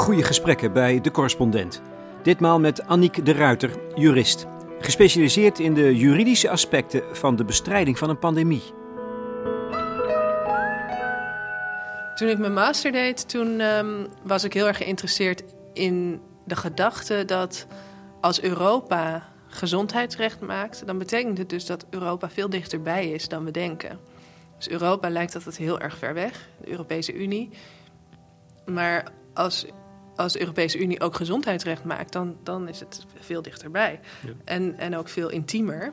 goede gesprekken bij De Correspondent. Ditmaal met Anniek de Ruiter, jurist. Gespecialiseerd in de juridische aspecten van de bestrijding van een pandemie. Toen ik mijn master deed, toen ehm, was ik heel erg geïnteresseerd in de gedachte dat als Europa gezondheidsrecht maakt, dan betekent het dus dat Europa veel dichterbij is dan we denken. Dus Europa lijkt altijd heel erg ver weg, de Europese Unie. Maar als, als de Europese Unie ook gezondheidsrecht maakt, dan, dan is het veel dichterbij. Ja. En, en ook veel intiemer.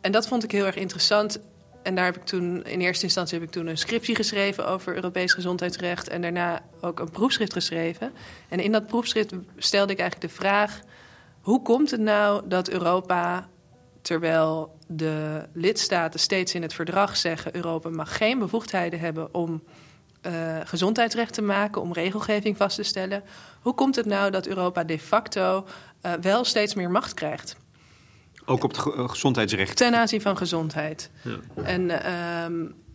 En dat vond ik heel erg interessant. En daar heb ik toen, in eerste instantie heb ik toen een scriptie geschreven over Europees gezondheidsrecht. En daarna ook een proefschrift geschreven. En in dat proefschrift stelde ik eigenlijk de vraag: hoe komt het nou dat Europa, terwijl de lidstaten steeds in het verdrag zeggen: Europa mag geen bevoegdheden hebben om uh, gezondheidsrecht te maken, om regelgeving vast te stellen. Hoe komt het nou dat Europa de facto uh, wel steeds meer macht krijgt? Ook op het gezondheidsrecht? Ten aanzien van gezondheid. Ja. En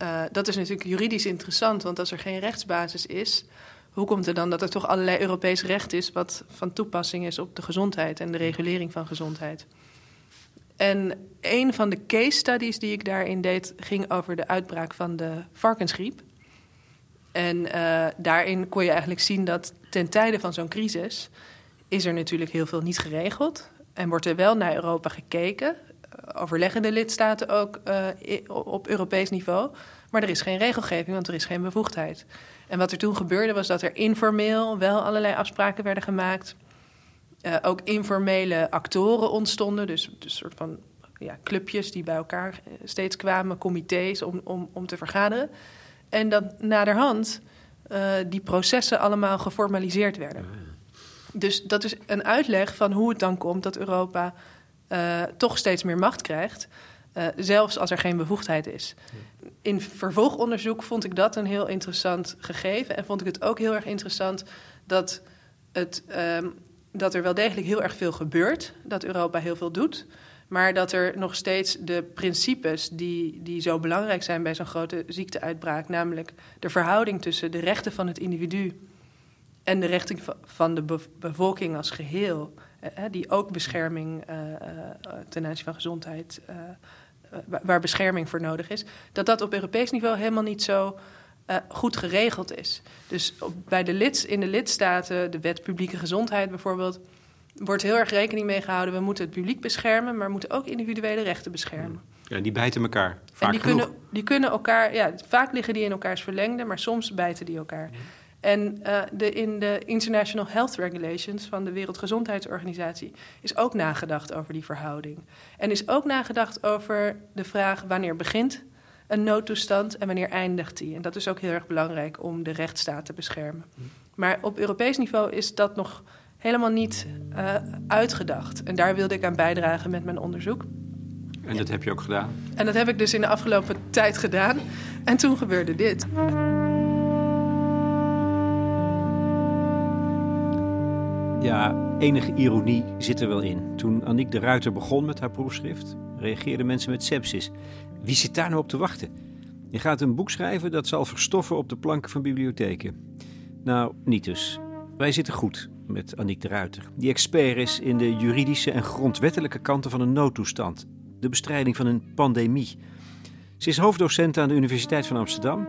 uh, dat is natuurlijk juridisch interessant, want als er geen rechtsbasis is, hoe komt het dan dat er toch allerlei Europees recht is wat van toepassing is op de gezondheid en de regulering van gezondheid? En een van de case studies die ik daarin deed ging over de uitbraak van de varkensgriep. En uh, daarin kon je eigenlijk zien dat ten tijde van zo'n crisis is er natuurlijk heel veel niet geregeld. En wordt er wel naar Europa gekeken, eh, overleggen de lidstaten ook uh, op Europees niveau. Maar er is geen regelgeving, want er is geen bevoegdheid. En wat er toen gebeurde was dat er informeel wel allerlei afspraken werden gemaakt. Uh, ook informele actoren ontstonden, dus een soort van ja, clubjes die bij elkaar steeds kwamen, comité's om, om, om te vergaderen. En dat naderhand uh, die processen allemaal geformaliseerd werden. Dus dat is een uitleg van hoe het dan komt dat Europa uh, toch steeds meer macht krijgt. Uh, zelfs als er geen bevoegdheid is. In vervolgonderzoek vond ik dat een heel interessant gegeven. En vond ik het ook heel erg interessant dat, het, um, dat er wel degelijk heel erg veel gebeurt. Dat Europa heel veel doet. Maar dat er nog steeds de principes die, die zo belangrijk zijn bij zo'n grote ziekteuitbraak, namelijk de verhouding tussen de rechten van het individu en de rechten van de bevolking als geheel, eh, die ook bescherming uh, ten aanzien van gezondheid, waar bescherming voor nodig is, dat dat op Europees niveau helemaal niet zo goed geregeld is. Dus bij de lids, in de lidstaten, de wet publieke gezondheid bijvoorbeeld, wordt heel erg rekening mee gehouden. We moeten het publiek beschermen, maar we moeten ook individuele rechten beschermen. Ja, die bijten elkaar. Vaak en die kunnen, die kunnen elkaar, ja, vaak liggen die in elkaars verlengde, maar soms bijten die elkaar. En uh, de, in de International Health Regulations van de Wereldgezondheidsorganisatie is ook nagedacht over die verhouding. En is ook nagedacht over de vraag wanneer begint een noodtoestand en wanneer eindigt die. En dat is ook heel erg belangrijk om de rechtsstaat te beschermen. Maar op Europees niveau is dat nog helemaal niet uh, uitgedacht. En daar wilde ik aan bijdragen met mijn onderzoek. En dat heb je ook gedaan? En dat heb ik dus in de afgelopen tijd gedaan. En toen gebeurde dit. Ja, enige ironie zit er wel in. Toen Annick de Ruiter begon met haar proefschrift, reageerden mensen met sepsis. Wie zit daar nou op te wachten? Je gaat een boek schrijven dat zal verstoffen op de planken van bibliotheken. Nou, niet dus. Wij zitten goed met Annick de Ruiter, die expert is in de juridische en grondwettelijke kanten van een noodtoestand, de bestrijding van een pandemie. Ze is hoofddocent aan de Universiteit van Amsterdam,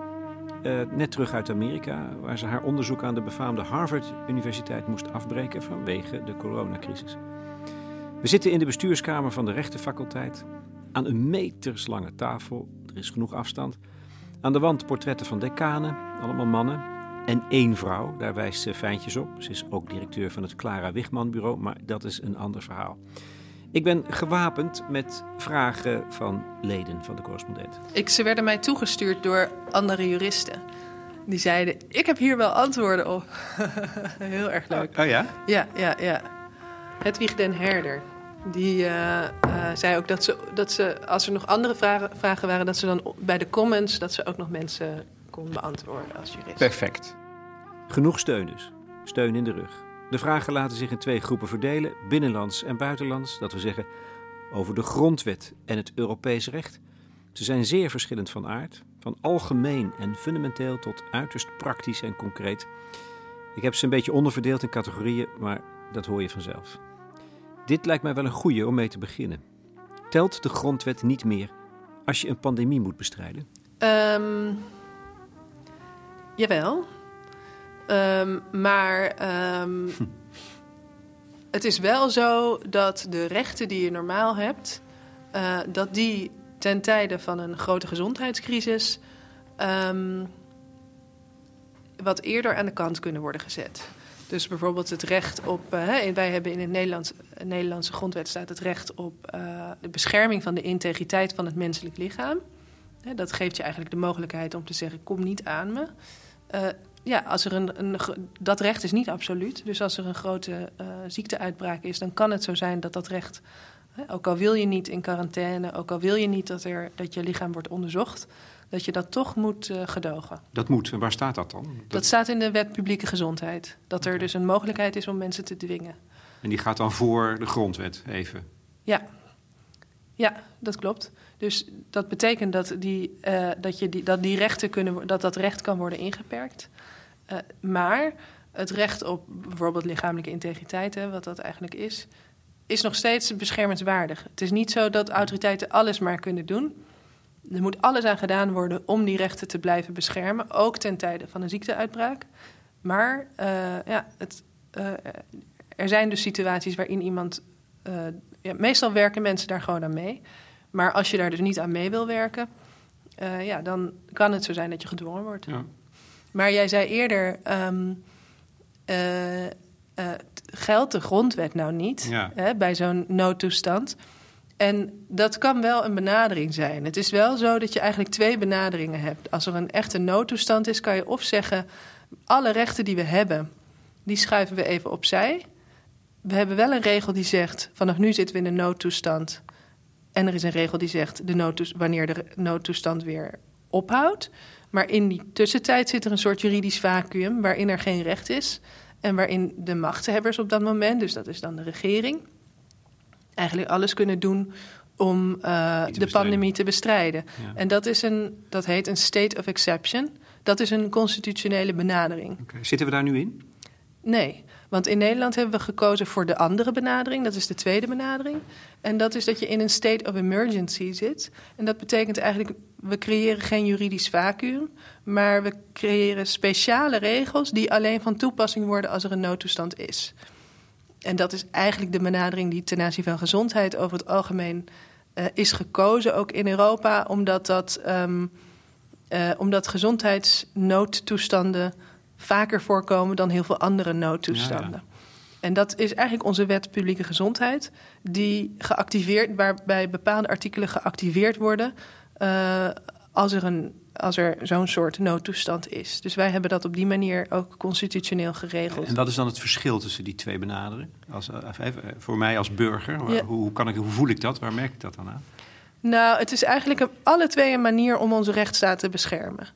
uh, net terug uit Amerika, waar ze haar onderzoek aan de befaamde Harvard Universiteit moest afbreken vanwege de coronacrisis. We zitten in de bestuurskamer van de rechtenfaculteit, aan een meterslange tafel, er is genoeg afstand. Aan de wand portretten van decanen, allemaal mannen, en één vrouw. Daar wijst ze fijntjes op. Ze is ook directeur van het Clara Wigman Bureau, maar dat is een ander verhaal. Ik ben gewapend met vragen van leden van de correspondent. Ik, ze werden mij toegestuurd door andere juristen. Die zeiden: Ik heb hier wel antwoorden op. Heel erg leuk. Oh, oh, ja? Ja, ja, ja. Hedwig den Herder. Die uh, uh, zei ook dat ze, dat ze, als er nog andere vragen, vragen waren, dat ze dan bij de comments, dat ze ook nog mensen kon beantwoorden als jurist. Perfect. Genoeg steun dus. Steun in de rug. De vragen laten zich in twee groepen verdelen: binnenlands en buitenlands. Dat we zeggen over de grondwet en het Europees recht. Ze zijn zeer verschillend van aard, van algemeen en fundamenteel tot uiterst praktisch en concreet. Ik heb ze een beetje onderverdeeld in categorieën, maar dat hoor je vanzelf. Dit lijkt mij wel een goede om mee te beginnen. Telt de grondwet niet meer als je een pandemie moet bestrijden? Um, jawel. Um, maar um, het is wel zo dat de rechten die je normaal hebt, uh, dat die ten tijde van een grote gezondheidscrisis wat eerder aan de kant kunnen worden gezet. Dus bijvoorbeeld het recht op. Uh, wij hebben in het Nederlands, Nederlandse grondwet staat het recht op uh, de bescherming van de integriteit van het menselijk lichaam. Hè, dat geeft je eigenlijk de mogelijkheid om te zeggen: kom niet aan me. Uh, ja, als er een, een, dat recht is niet absoluut. Dus als er een grote ziekteuitbraak is, dan kan het zo zijn dat dat recht. Ook al wil je niet in quarantaine, ook al wil je niet dat, er, dat je lichaam wordt onderzocht, dat je dat toch moet uh, gedogen. Dat moet. En waar staat dat dan? Dat... staat in de wet publieke gezondheid. Dat er dus een mogelijkheid is om mensen te dwingen. En die gaat dan voor de grondwet even? Ja. Ja, dat klopt. Dus dat betekent dat die, uh, dat je die, dat die rechten kunnen, dat dat recht kan worden ingeperkt. Uh, maar het recht op bijvoorbeeld lichamelijke integriteit, hè, wat dat eigenlijk is, is nog steeds beschermenswaardig. Het is niet zo dat autoriteiten alles maar kunnen doen er moet alles aan gedaan worden om die rechten te blijven beschermen, ook ten tijde van een ziekteuitbraak. Maar uh, ja, het, uh, er zijn dus situaties waarin iemand. Ja, meestal werken mensen daar gewoon aan mee. Maar als je daar dus niet aan mee wil werken, ja, dan kan het zo zijn dat je gedwongen wordt. Ja. Maar jij zei eerder. Um, geldt de grondwet nou niet ja. hè, bij zo'n noodtoestand? En dat kan wel een benadering zijn. Het is wel zo dat je eigenlijk twee benaderingen hebt. Als er een echte noodtoestand is, kan je of zeggen: alle rechten die we hebben, die schuiven we even opzij. We hebben wel een regel die zegt: vanaf nu zitten we in een noodtoestand. En er is een regel die zegt de wanneer de noodtoestand weer ophoudt. Maar in die tussentijd zit er een soort juridisch vacuüm waarin er geen recht is. En waarin de machthebbers op dat moment, dus dat is dan de regering eigenlijk alles kunnen doen om uh, de pandemie te bestrijden. Ja. En dat, is een, dat heet een state of exception. Dat is een constitutionele benadering. Okay. Zitten we daar nu in? Nee, want in Nederland hebben we gekozen voor de andere benadering. Dat is de tweede benadering. En dat is dat je in een state of emergency zit. En dat betekent eigenlijk, we creëren geen juridisch vacuüm, maar we creëren speciale regels die alleen van toepassing worden als er een noodtoestand is. En dat is eigenlijk de benadering die ten aanzien van gezondheid over het algemeen uh, is gekozen, ook in Europa, omdat, dat, um, uh, omdat gezondheidsnoodtoestanden vaker voorkomen dan heel veel andere noodtoestanden. Ja. En dat is eigenlijk onze wet publieke gezondheid, die geactiveerd, waarbij bepaalde artikelen geactiveerd worden uh, als er een als er zo'n soort noodtoestand is. Dus wij hebben dat op die manier ook constitutioneel geregeld. En wat is dan het verschil tussen die twee benaderingen? Als, eh, voor mij als burger, ja. hoe, kan ik, hoe voel ik dat? Waar merk ik dat dan aan? Nou, het is eigenlijk een, alle twee een manier om onze rechtsstaat te beschermen.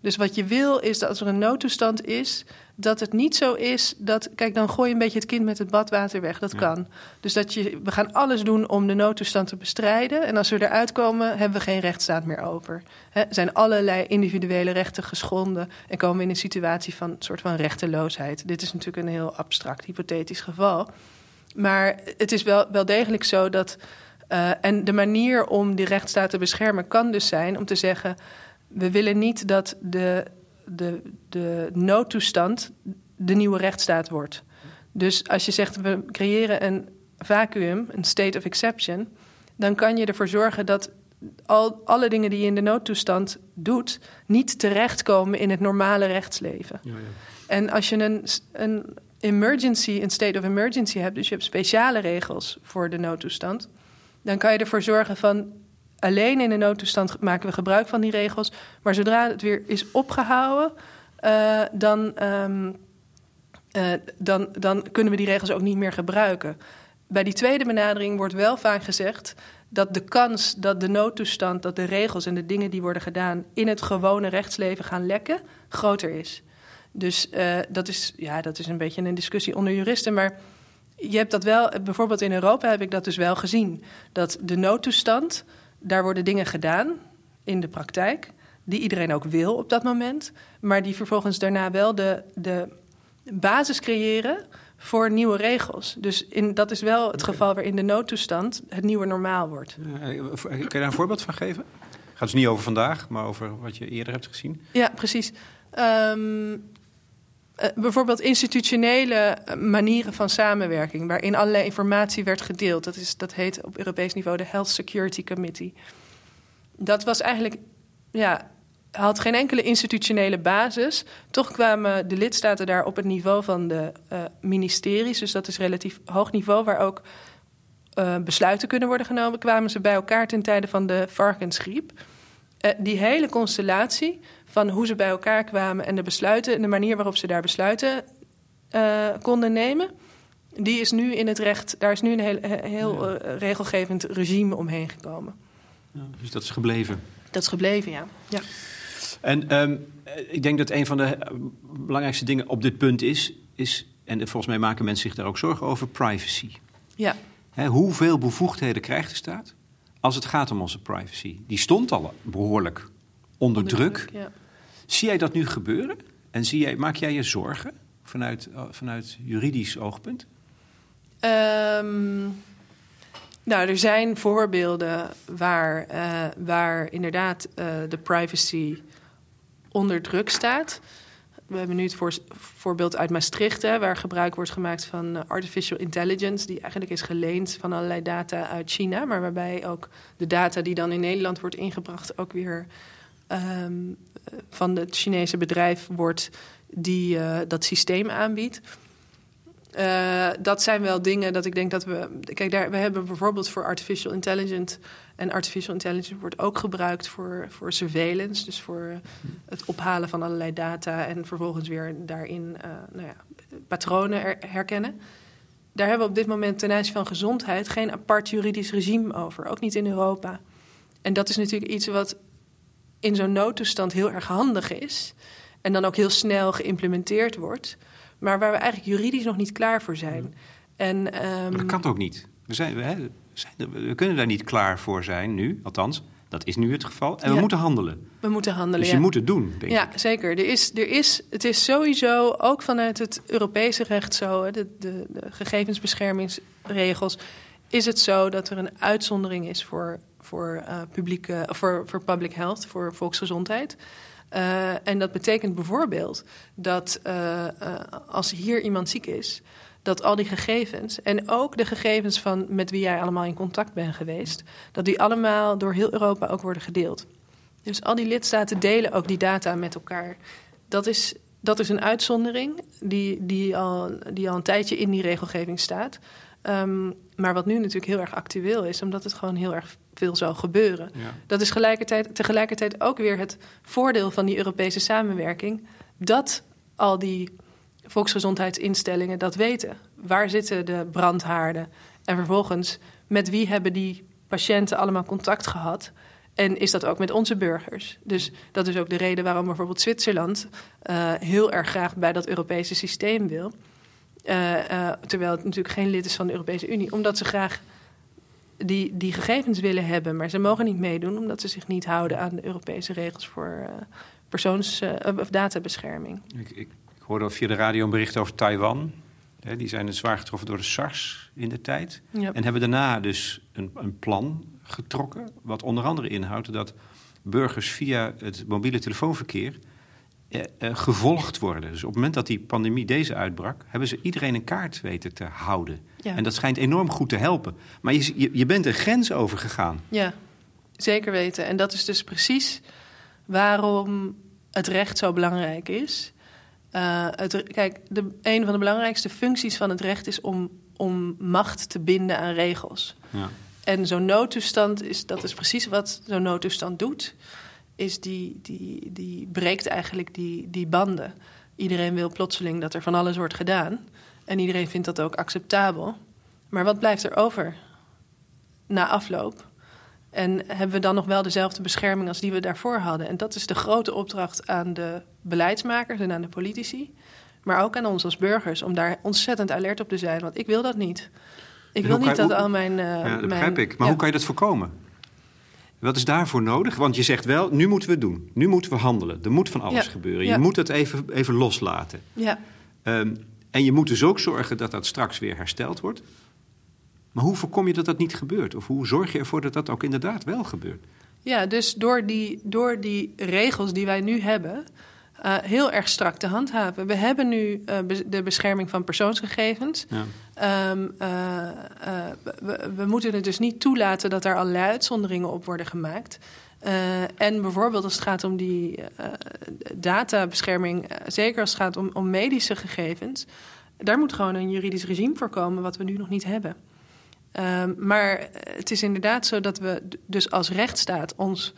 Dus wat je wil is dat als er een noodtoestand is, dat het niet zo is dat. Kijk, dan gooi je een beetje het kind met het badwater weg. Dat ja. kan. Dus dat je. We gaan alles doen om de noodtoestand te bestrijden. En als we eruit komen, hebben we geen rechtsstaat meer over. Er zijn allerlei individuele rechten geschonden. En komen we in een situatie van een soort van rechteloosheid. Dit is natuurlijk een heel abstract, hypothetisch geval. Maar het is wel, wel degelijk zo dat. Uh, en de manier om die rechtsstaat te beschermen kan dus zijn om te zeggen we willen niet dat de, de, de noodtoestand de nieuwe rechtsstaat wordt. Dus als je zegt we creëren een vacuüm, een state of exception, dan kan je ervoor zorgen dat al, alle dingen die je in de noodtoestand doet, niet terechtkomen in het normale rechtsleven. Ja, ja. En als je een, een emergency, een state of emergency hebt, dus je hebt speciale regels voor de noodtoestand, dan kan je ervoor zorgen van alleen in een noodtoestand maken we gebruik van die regels. Maar zodra het weer is opgehouden, uh, dan, um, uh, dan, dan kunnen we die regels ook niet meer gebruiken. Bij die tweede benadering wordt wel vaak gezegd dat de kans dat de noodtoestand, dat de regels en de dingen die worden gedaan in het gewone rechtsleven gaan lekken, groter is. Dus uh, dat, is, ja, dat is een beetje een discussie onder juristen. Maar je hebt dat wel, bijvoorbeeld in Europa heb ik dat dus wel gezien. Dat de noodtoestand daar worden dingen gedaan in de praktijk, die iedereen ook wil op dat moment, maar die vervolgens daarna wel de, de basis creëren voor nieuwe regels. Dus in, dat is wel het geval waarin de noodtoestand het nieuwe normaal wordt. kun je daar een voorbeeld van geven? Het gaat dus niet over vandaag, maar over wat je eerder hebt gezien. Ja, precies. Ehm, eh, bijvoorbeeld institutionele manieren van samenwerking, waarin allerlei informatie werd gedeeld. Dat, is, dat heet op Europees niveau de Health Security Committee. Dat was eigenlijk ja, had geen enkele institutionele basis. Toch kwamen de lidstaten daar op het niveau van de uh, ministeries, dus dat is relatief hoog niveau, waar ook besluiten kunnen worden genomen, kwamen ze bij elkaar ten tijde van de varkensgriep. Die hele constellatie van hoe ze bij elkaar kwamen en de besluiten en de manier waarop ze daar besluiten konden nemen, die is nu in het recht, daar is nu een heel, heel regelgevend regime omheen gekomen. Ja, dus dat is gebleven. Dat is gebleven, ja. ja. En um, ik denk dat een van de belangrijkste dingen op dit punt is, is en volgens mij maken mensen zich daar ook zorgen over, privacy. Ja. Hoeveel bevoegdheden krijgt de staat als het gaat om onze privacy? Die stond al behoorlijk onder, druk. Ja. Zie jij dat nu gebeuren? En zie jij, maak jij je zorgen vanuit, uh, vanuit juridisch oogpunt? Um, nou, er zijn voorbeelden waar, uh, waar inderdaad uh, de privacy onder druk staat. We hebben nu het voor, voorbeeld uit Maastricht, hè, waar gebruik wordt gemaakt van eh, artificial intelligence, die eigenlijk is geleend van allerlei data uit China, maar waarbij ook de data die dan in Nederland wordt ingebracht ook weer um, van het Chinese bedrijf wordt die uh, dat systeem aanbiedt. Uh, dat zijn wel dingen dat ik denk dat we. Kijk, daar, we hebben bijvoorbeeld voor artificial intelligence. En artificial intelligence wordt ook gebruikt voor, voor surveillance. Dus voor het ophalen van allerlei data. En vervolgens weer daarin uh, nou ja, patronen herkennen. Daar hebben we op dit moment ten aanzien van gezondheid geen apart juridisch regime over. Ook niet in Europa. En dat is natuurlijk iets wat in zo'n noodtoestand heel erg handig is. En dan ook heel snel geïmplementeerd wordt maar waar we eigenlijk juridisch nog niet klaar voor zijn. En, um... dat kan ook niet. We, zijn, we, zijn, we, kunnen daar niet klaar voor zijn nu, althans. Dat is nu het geval. En we moeten handelen. We moeten handelen. Dus je ja. moet het doen, denk ja, ik. Ja, zeker. Er is, er is, het is sowieso ook vanuit het Europese recht zo, de, de, de gegevensbeschermingsregels, is het zo dat er een uitzondering is voor, voor, uh, publieke, voor, voor public health, voor volksgezondheid. Uh, en dat betekent bijvoorbeeld dat uh, als hier iemand ziek is, dat al die gegevens en ook de gegevens van met wie jij allemaal in contact bent geweest, dat die allemaal door heel Europa ook worden gedeeld. Dus al die lidstaten delen ook die data met elkaar. Dat is, dat is een uitzondering die, die, al, die al een tijdje in die regelgeving staat. Um, maar wat nu natuurlijk heel erg actueel is, omdat het gewoon heel erg veel zal gebeuren. Ja. Dat is gelijkertijd, tegelijkertijd ook weer het voordeel van die Europese samenwerking. Dat al die volksgezondheidsinstellingen dat weten. Waar zitten de brandhaarden? En vervolgens, met wie hebben die patiënten allemaal contact gehad? En is dat ook met onze burgers? Dus dat is ook de reden waarom bijvoorbeeld Zwitserland uh, heel erg graag bij dat Europese systeem wil. Uh, uh, terwijl het natuurlijk geen lid is van de Europese Unie, omdat ze graag die, die gegevens willen hebben, maar ze mogen niet meedoen omdat ze zich niet houden aan de Europese regels voor uh, persoons- of databescherming. Ik, ik, ik, hoorde via de radio een bericht over Taiwan. Die zijn zwaar getroffen door de SARS in de tijd. En hebben daarna dus een, een plan getrokken, wat onder andere inhoudt dat burgers via het mobiele telefoonverkeer eh, eh, gevolgd worden. Dus op het moment dat die pandemie deze uitbrak, hebben ze iedereen een kaart weten te houden. Ja. En dat schijnt enorm goed te helpen. Maar je, je, je bent een grens overgegaan. Ja, zeker weten. En dat is dus precies waarom het recht zo belangrijk is. Uh, het, kijk, de, een van de belangrijkste functies van het recht is om, om macht te binden aan regels. Ja. En zo'n noodtoestand is, dat is precies wat zo'n noodtoestand doet is die, die, die breekt eigenlijk die, die banden. Iedereen wil plotseling dat er van alles wordt gedaan. En iedereen vindt dat ook acceptabel. Maar wat blijft er over na afloop? En hebben we dan nog wel dezelfde bescherming als die we daarvoor hadden? En dat is de grote opdracht aan de beleidsmakers en aan de politici. Maar ook aan ons als burgers om daar ontzettend alert op te zijn. Want ik wil dat niet. Ik wil niet dat al mijn. Uh, ja, dat begrijp ik. Maar ja. hoe kan je dat voorkomen? Wat is daarvoor nodig? Want je zegt wel, nu moeten we het doen. Nu moeten we handelen. Er moet van alles Ja, gebeuren. ja. Je moet het even, even loslaten. Ja, Ehm, en je moet dus ook zorgen dat dat straks weer hersteld wordt. Maar hoe voorkom je dat dat niet gebeurt? Of hoe zorg je ervoor dat dat ook inderdaad wel gebeurt? Ja, dus door die, door die regels die wij nu hebben, uh, heel erg strak te handhaven. We hebben nu uh, be de bescherming van persoonsgegevens. Ja. Um, uh, we, we, moeten het dus niet toelaten dat er allerlei uitzonderingen op worden gemaakt. en bijvoorbeeld als het gaat om die databescherming, zeker als het gaat om, om medische gegevens, daar moet gewoon een juridisch regime voor komen wat we nu nog niet hebben. Um, maar het is inderdaad zo dat we dus als rechtsstaat ons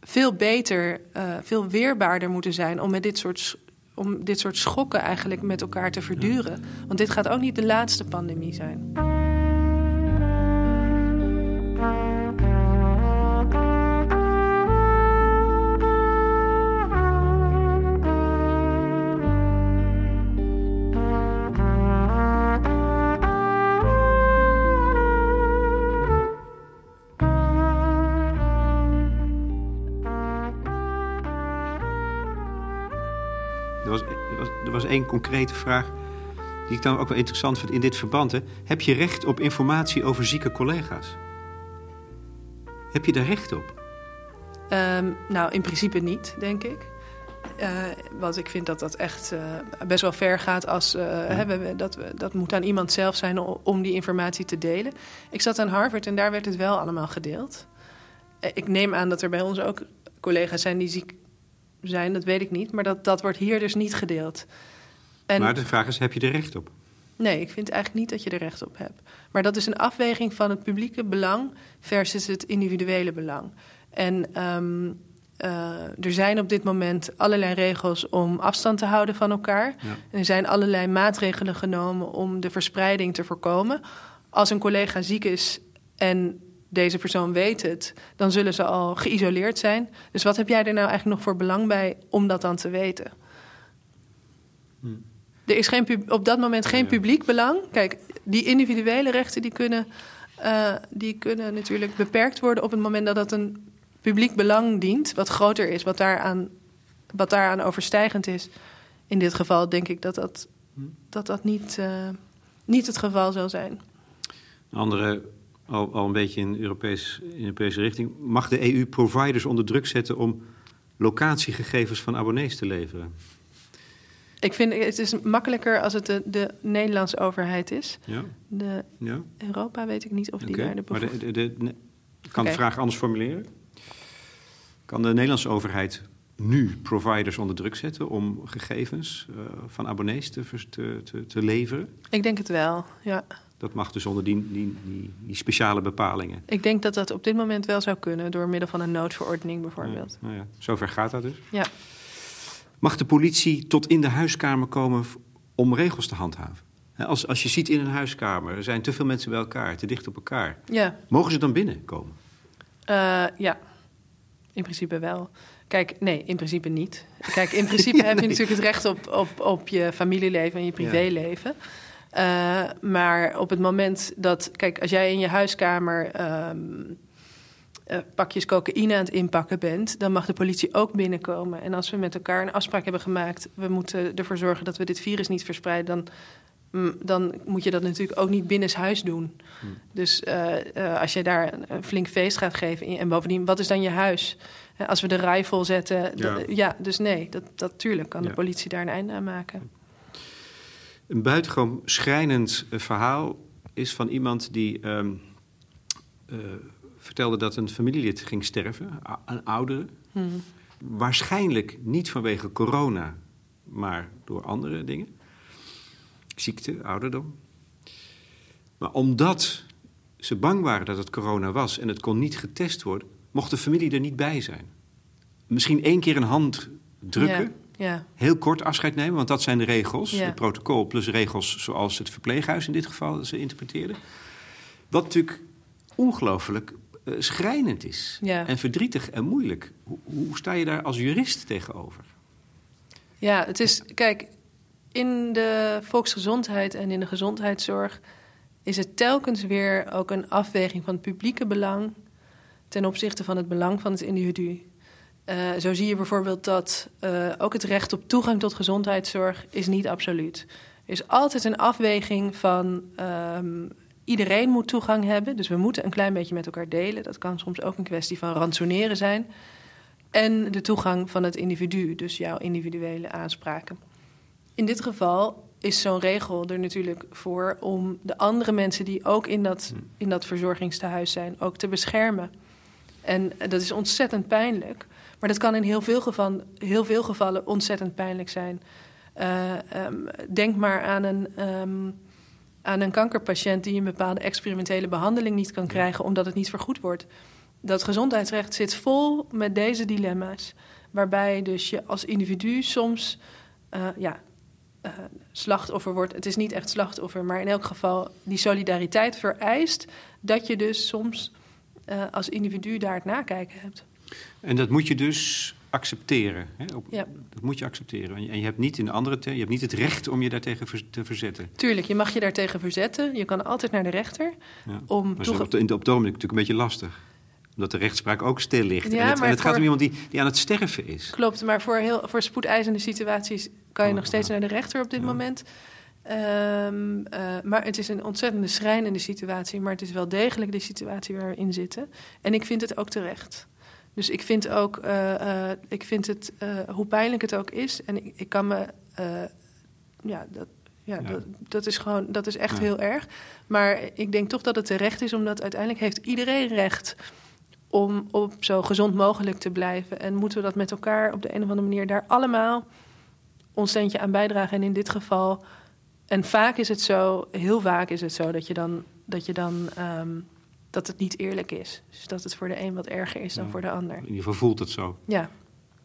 veel beter, veel weerbaarder moeten zijn om met dit soort, om dit soort schokken eigenlijk met elkaar te verduren. Want dit gaat ook niet de laatste pandemie zijn. Één concrete vraag die ik dan ook wel interessant vind in dit verband. Hè. Heb je recht op informatie over zieke collega's? Heb je daar recht op? Um, nou, in principe niet, denk ik. Uh, want ik vind dat dat echt uh, best wel ver gaat als uh, ja. hè, dat, we, dat moet aan iemand zelf zijn om die informatie te delen. Ik zat aan Harvard en daar werd het wel allemaal gedeeld. Ik neem aan dat er bij ons ook collega's zijn die ziek zijn, dat weet ik niet. Maar dat, dat wordt hier dus niet gedeeld. En... Maar de vraag is, heb je er recht op? Nee, ik vind eigenlijk niet dat je er recht op hebt. Maar dat is een afweging van het publieke belang versus het individuele belang. En um, uh, er zijn op dit moment allerlei regels om afstand te houden van elkaar. Ja. En er zijn allerlei maatregelen genomen om de verspreiding te voorkomen. Als een collega ziek is en deze persoon weet het, dan zullen ze al geïsoleerd zijn. Dus wat heb jij er nou eigenlijk nog voor belang bij om dat dan te weten? Hm. Er is geen, op dat moment geen publiek belang. Kijk, die individuele rechten die kunnen, uh, die kunnen natuurlijk beperkt worden op het moment dat dat een publiek belang dient, wat groter is, wat daaraan, wat daaraan overstijgend is. In dit geval denk ik dat dat, dat, dat niet, uh, niet het geval zal zijn. Een andere, al, al een beetje in, Europees, in Europese richting. Mag de EU providers onder druk zetten om locatiegegevens van abonnees te leveren? Ik vind het is makkelijker als het de, de Nederlandse overheid is. Ja. De ja. Europa weet ik niet of die daar de Maar de, de, de, ik kan okay. de vraag anders formuleren. Kan de Nederlandse overheid nu providers onder druk zetten om gegevens uh, van abonnees te, te, te, te, leveren? Ik denk het wel, ja. Dat mag dus onder die, die, die, die, speciale bepalingen. Ik denk dat dat op dit moment wel zou kunnen, door middel van een noodverordening bijvoorbeeld. Ja, nou ja. Zover gaat dat dus? Ja. Mag de politie tot in de huiskamer komen om regels te handhaven? Als, als je ziet in een huiskamer, er zijn te veel mensen bij elkaar, te dicht op elkaar. Ja. Mogen ze dan binnenkomen? Uh, ja, in principe wel. Kijk, nee, in principe niet. Kijk, in principe heb je natuurlijk het recht op, op, op je familieleven en je privéleven. Ja. Uh, maar op het moment dat, kijk, als jij in je huiskamer um, uh, pakjes cocaïne aan het inpakken bent, dan mag de politie ook binnenkomen. En als we met elkaar een afspraak hebben gemaakt, we moeten ervoor zorgen dat we dit virus niet verspreiden, dan, mm, dan moet je dat natuurlijk ook niet binnenshuis doen. Hmm. Dus uh, uh, als je daar een flink feest gaat geven, en bovendien, wat is dan je huis? Als we de rij vol zetten, ja. ja, dus nee, dat, dat tuurlijk kan ja. de politie daar een einde aan maken. Een buitengewoon schrijnend verhaal is van iemand die. Um, vertelde dat een familielid ging sterven, een oudere. Hmm. Waarschijnlijk niet vanwege corona, maar door andere dingen. Ziekte, ouderdom. Maar omdat ze bang waren dat het corona was en het kon niet getest worden, mocht de familie er niet bij zijn. Misschien één keer een hand drukken. Ja, ja. Heel kort afscheid nemen, want dat zijn de regels. Ja. Het protocol plus regels zoals het verpleeghuis in dit geval ze interpreteerden. Wat natuurlijk ongelooflijk schrijnend is. Ja. En verdrietig en moeilijk. Hoe, hoe, sta je daar als jurist tegenover? Ja, het is, kijk, in de volksgezondheid en in de gezondheidszorg is het telkens weer ook een afweging van het publieke belang ten opzichte van het belang van het individu. Uh, zo zie je bijvoorbeeld dat uh, ook het recht op toegang tot gezondheidszorg is niet absoluut. Er is altijd een afweging van um, iedereen moet toegang hebben. Dus we moeten een klein beetje met elkaar delen. Dat kan soms ook een kwestie van ransoneren zijn. En de toegang van het individu, dus jouw individuele aanspraken. In dit geval is zo'n regel er natuurlijk voor om de andere mensen die ook in dat, hmm. in dat verzorgingstehuis zijn, ook te beschermen. En dat is ontzettend pijnlijk. Maar dat kan in heel veel, gevallen, heel veel gevallen ontzettend pijnlijk zijn. Uh, um, denk maar aan een, um, aan een kankerpatiënt die een bepaalde experimentele behandeling niet kan krijgen omdat het niet vergoed wordt. Dat gezondheidsrecht zit vol met deze dilemma's. Waarbij dus je als individu soms uh, ja, uh, slachtoffer wordt. Het is niet echt slachtoffer, maar in elk geval die solidariteit vereist dat je dus soms uh, als individu daar het nakijken hebt. En dat moet je dus accepteren. Hè? Op, ja. Dat moet je accepteren. En je hebt niet in de andere je hebt niet het recht om je daartegen te verzetten. Tuurlijk, je mag je daartegen verzetten. Je kan altijd naar de rechter. Ja. Om maar toege... op, de, op natuurlijk een beetje lastig omdat de rechtspraak ook stil ligt. Ja, en het, en het gaat om iemand die, die aan het sterven is. Klopt, maar voor, heel, voor spoedeisende situaties kan je oh, nog steeds naar de rechter op dit moment. Um, uh, maar het is een ontzettende schrijnende situatie. Maar het is wel degelijk de situatie waar we in zitten. En ik vind het ook terecht. Dus ik vind ook, uh, uh, ik vind het, hoe pijnlijk het ook is. En ik, ik kan me, ja, dat, ja, ja. Dat, dat, is gewoon, dat is echt ja. heel erg. Maar ik denk toch dat het terecht is, omdat uiteindelijk heeft iedereen recht om op zo gezond mogelijk te blijven. En moeten we dat met elkaar op de een of andere manier daar allemaal ons steentje aan bijdragen. En in dit geval, en vaak is het zo, heel vaak is het zo dat je dan, dat je dan um, dat het niet eerlijk is. Dus dat het voor de een wat erger is dan ja. voor de ander. In ieder geval voelt het zo. Ja.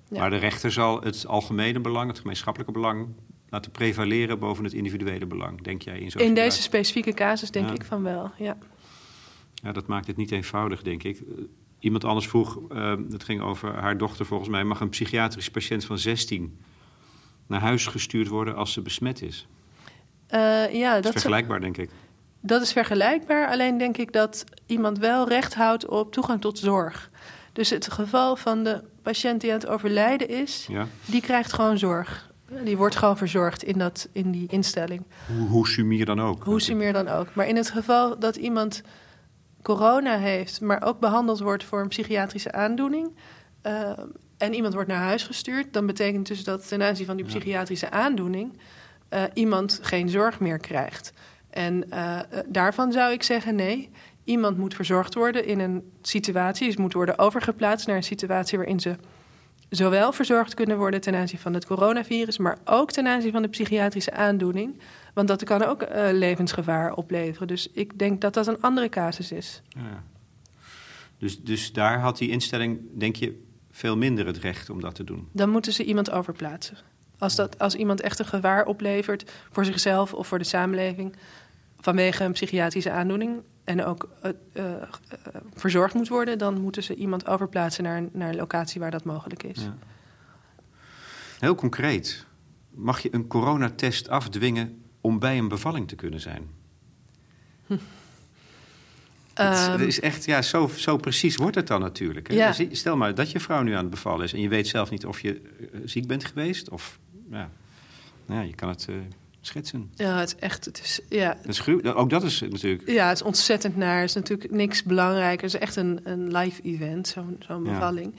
ja. Maar de rechter zal het algemene belang, het gemeenschappelijke belang, laten prevaleren boven het individuele belang, denk jij? In, in deze specifieke casus denk ja. ik van wel, ja. Ja, dat maakt het niet eenvoudig, denk ik. Iemand anders vroeg, uh, het ging over haar dochter volgens mij, mag een psychiatrisch patiënt van 16 naar huis gestuurd worden als ze besmet is? Uh, ja, dat, dat is vergelijkbaar, denk ik. Dat is vergelijkbaar, alleen denk ik dat iemand wel recht houdt op toegang tot zorg. Dus het geval van de patiënt die aan het overlijden is, ja. die krijgt gewoon zorg. Die wordt gewoon verzorgd in, dat, in die instelling. Hoe, hoe sumier dan ook. Hoe sumier dan ook. Maar in het geval dat iemand corona heeft, maar ook behandeld wordt voor een psychiatrische aandoening. Uh, en iemand wordt naar huis gestuurd, dan betekent dus dat ten aanzien van die psychiatrische aandoening uh, iemand geen zorg meer krijgt. En uh, daarvan zou ik zeggen: nee, iemand moet verzorgd worden in een situatie, dus moet worden overgeplaatst naar een situatie waarin ze zowel verzorgd kunnen worden ten aanzien van het coronavirus, maar ook ten aanzien van de psychiatrische aandoening. Want dat kan ook uh, levensgevaar opleveren. Dus ik denk dat dat een andere casus is. Ja. Dus, dus daar had die instelling, denk je, veel minder het recht om dat te doen? Dan moeten ze iemand overplaatsen. Als, dat, als iemand echt een gevaar oplevert voor zichzelf of voor de samenleving vanwege een psychiatrische aandoening en ook uh, uh, verzorgd moet worden, dan moeten ze iemand overplaatsen naar, naar een locatie waar dat mogelijk is. Ja. Heel concreet, mag je een coronatest afdwingen om bij een bevalling te kunnen zijn? Hm. Het, is echt, ja, zo, zo precies wordt het dan natuurlijk. Hè? Ja. Stel maar dat je vrouw nu aan het bevallen is en je weet zelf niet of je ziek bent geweest. Of, ja, nou ja je kan het uh, schetsen. Ja, het is echt, het is, ja. Dat is gruw, ook dat is natuurlijk... Ja, het is ontzettend naar. Het is natuurlijk niks belangrijker. Het is echt een, een live event, zo'n zo'n bevalling.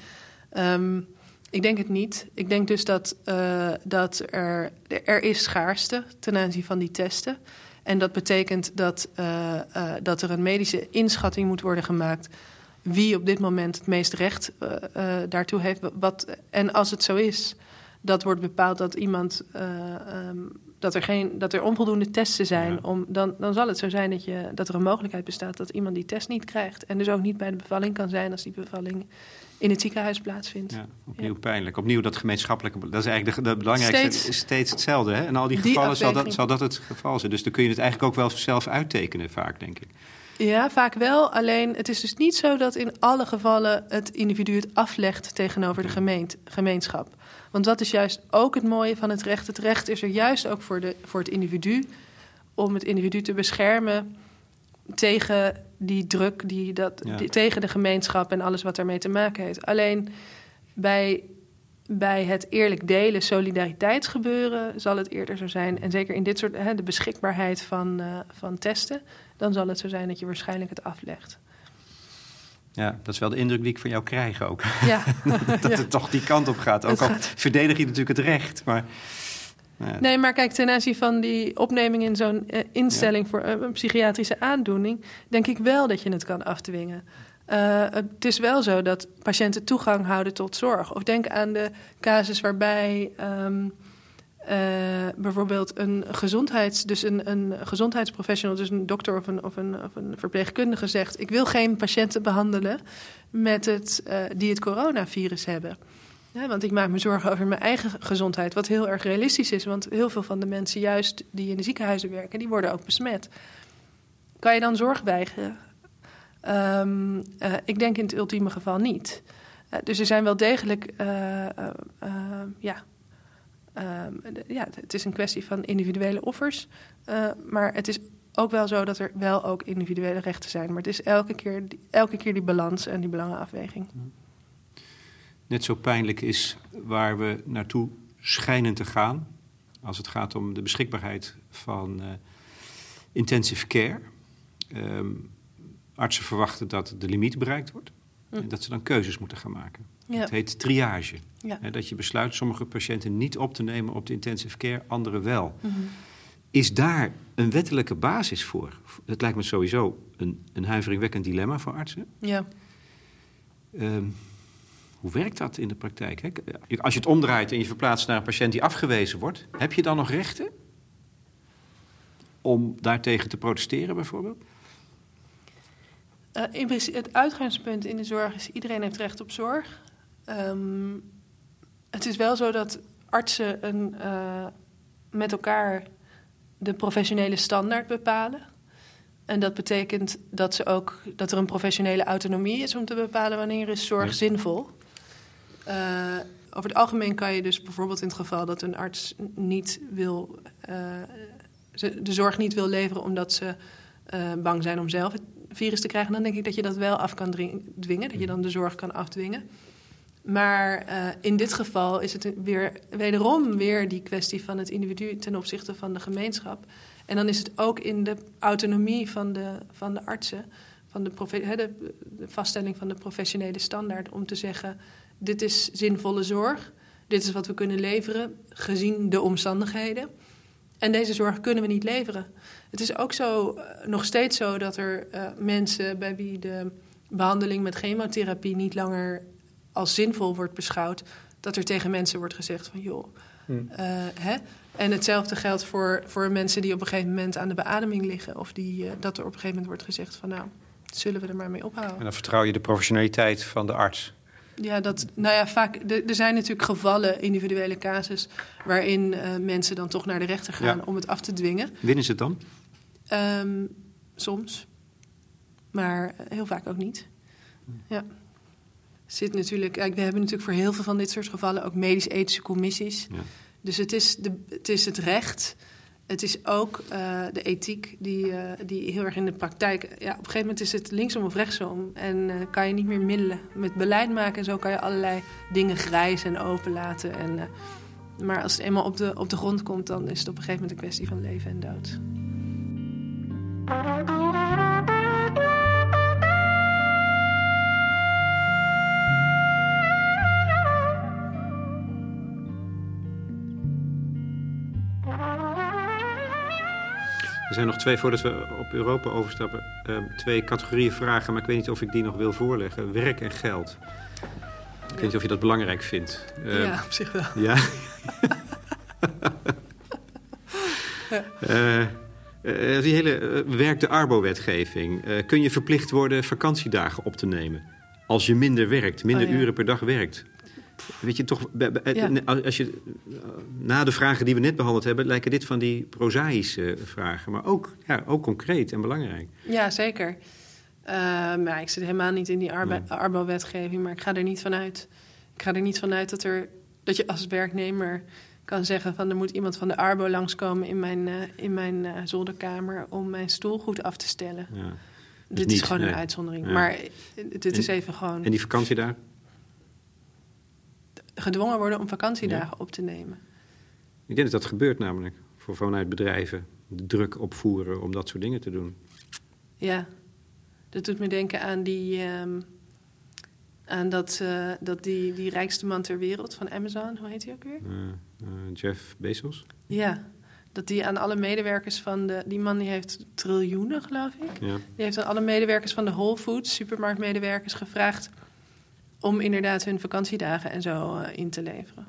Ja. Um, ik denk het niet. Ik denk dus dat, uh, dat er, er is schaarste ten aanzien van die testen. En dat betekent dat, uh, uh, dat er een medische inschatting moet worden gemaakt wie op dit moment het meest recht daartoe heeft. Wat, en als het zo is, dat wordt bepaald dat iemand um, dat er, geen, dat er onvoldoende testen zijn, ja. om, dan, dan zal het zo zijn dat, je, dat er een mogelijkheid bestaat dat iemand die test niet krijgt. En dus ook niet bij de bevalling kan zijn als die bevalling in het ziekenhuis plaatsvindt. Ja, opnieuw ja. pijnlijk. Opnieuw dat gemeenschappelijke. Dat is eigenlijk de, de belangrijkste. Steeds, is steeds hetzelfde. Hè? En al die gevallen die zal, dat, zal dat het geval zijn. Dus dan kun je het eigenlijk ook wel zelf uittekenen, vaak, denk ik. Ja, vaak wel. Alleen het is dus niet zo dat in alle gevallen het individu het aflegt tegenover de gemeente, gemeenschap. Want dat is juist ook het mooie van het recht. Het recht is er juist ook voor, de, voor het individu. Om het individu te beschermen tegen die druk, die dat, ja. die, tegen de gemeenschap en alles wat daarmee te maken heeft. Alleen bij, bij het eerlijk delen, solidariteitsgebeuren, zal het eerder zo zijn. En zeker in dit soort, hè, de beschikbaarheid van, uh, van testen, dan zal het zo zijn dat je waarschijnlijk het aflegt. Ja, dat is wel de indruk die ik van jou krijg ook. Ja. dat het toch die kant op gaat. Ook al verdedig je natuurlijk het recht, maar... Nee, maar kijk, ten aanzien van die opneming in zo'n uh, instelling voor uh, een psychiatrische aandoening, denk ik wel dat je het kan afdwingen. Uh, het is wel zo dat patiënten toegang houden tot zorg. Of denk aan de casus waarbij um, bijvoorbeeld een gezondheids, dus een, een gezondheidsprofessional, dus een dokter of een, of, een, of een verpleegkundige zegt: Ik wil geen patiënten behandelen met het, die het coronavirus hebben. Ja, want ik maak me zorgen over mijn eigen gezondheid, wat heel erg realistisch is. Want heel veel van de mensen, juist die in de ziekenhuizen werken, die worden ook besmet. Kan je dan zorg weigeren? Um, uh, ik denk in het ultieme geval niet. Dus er zijn wel degelijk, uh, ehm, ja, het is een kwestie van individuele offers. maar het is ook wel zo dat er wel ook individuele rechten zijn. Maar het is elke keer, elke keer die balans en die belangenafweging net zo pijnlijk is waar we naartoe schijnen te gaan. Als het gaat om de beschikbaarheid van uh, intensive care. Um, artsen verwachten dat de limiet bereikt wordt. Hm. En dat ze dan keuzes moeten gaan maken. Ja. Het heet triage. Ja. dat je besluit sommige patiënten niet op te nemen op de intensive care, andere wel. Mm -hmm. Is daar een wettelijke basis voor? Het lijkt me sowieso een, een huiveringwekkend dilemma voor artsen. Ja. Um, hoe werkt dat in de praktijk? Als je het omdraait en je verplaatst naar een patiënt die afgewezen wordt, heb je dan nog rechten om daartegen te protesteren bijvoorbeeld? Uh, in het uitgangspunt in de zorg is iedereen heeft recht op zorg. Um, het is wel zo dat artsen een, uh, met elkaar de professionele standaard bepalen. En dat betekent dat, ze ook, dat er een professionele autonomie is om te bepalen wanneer is zorg zinvol. Uh, over het algemeen kan je dus bijvoorbeeld in het geval dat een arts niet wil, uh, de zorg niet wil leveren omdat ze uh, bang zijn om zelf het virus te krijgen, dan denk ik dat je dat wel af kan dwingen, dat je dan de zorg kan afdwingen. Maar in dit geval is het weer wederom weer die kwestie van het individu ten opzichte van de gemeenschap. En dan is het ook in de autonomie van de, van de artsen, van de, de, vaststelling van de professionele standaard, om te zeggen dit is zinvolle zorg. Dit is wat we kunnen leveren, gezien de omstandigheden. En deze zorg kunnen we niet leveren. Het is ook zo, eh, nog steeds zo dat er uh, mensen bij wie de behandeling met chemotherapie niet langer als zinvol wordt beschouwd, dat er tegen mensen wordt gezegd van joh. Hmm. Uh, hè? En hetzelfde geldt voor, voor mensen die op een gegeven moment aan de beademing liggen. Of die, dat er op een gegeven moment wordt gezegd van nou, zullen we er maar mee ophouden. En dan vertrouw je de professionaliteit van de arts. Ja, dat, nou ja, vaak. Er zijn natuurlijk gevallen, individuele casus, waarin uh, mensen dan toch naar de rechter gaan ja. om het af te dwingen. Winnen ze het dan? Um, soms, maar heel vaak ook niet. Ja. Zit natuurlijk, we hebben natuurlijk voor heel veel van dit soort gevallen ook medisch-ethische commissies. Ja. Dus het is, de, het is het recht het is ook uh, de ethiek die, uh, die heel erg in de praktijk... Ja, op een gegeven moment is het linksom of rechtsom. En uh, kan je niet meer middelen. Met beleid maken en zo kan je allerlei dingen grijs en open laten. En, maar als het eenmaal op de, op de grond komt... dan is het op een gegeven moment een kwestie van leven en dood. Er zijn nog twee, voordat we op Europa overstappen, uh, twee categorieën vragen, maar ik weet niet of ik die nog wil voorleggen. Werk en geld. Ik weet niet of je dat belangrijk vindt. Uh, ja, op zich wel. Ja. uh, die hele werk de Arbo-wetgeving. kun je verplicht worden vakantiedagen op te nemen? Als je minder werkt, minder oh, ja. uren per dag werkt. Weet je toch, als je, na de vragen die we net behandeld hebben, lijken dit van die prozaïsche vragen, maar ook, ja, ook concreet en belangrijk. Ja, zeker. Uh, ja, ik zit helemaal niet in die arbo-wetgeving, maar ik ga er niet vanuit. Ik ga er niet vanuit dat, er, dat je als werknemer kan zeggen van er moet iemand van de arbo langskomen in mijn, uh, in mijn uh, zolderkamer om mijn stoel goed af te stellen. Ja. Dus dit niet, is gewoon nee. een uitzondering. Ja. Maar dit is even gewoon. En die vakantie daar? Gedwongen worden om vakantiedagen op te nemen. Ik denk dat dat gebeurt namelijk voor vanuit bedrijven. De druk opvoeren om dat soort dingen te doen. Ja, dat doet me denken aan die. ehm, aan dat, eh, dat die, die rijkste man ter wereld van Amazon, hoe heet hij ook weer? Eh, eh, Jeff Bezos. Ja, dat die aan alle medewerkers van de. Die man die heeft triljoenen, geloof ik. Ja. Die heeft aan alle medewerkers van de Whole Foods, supermarktmedewerkers, gevraagd. Om inderdaad hun vakantiedagen en zo eh, in te leveren.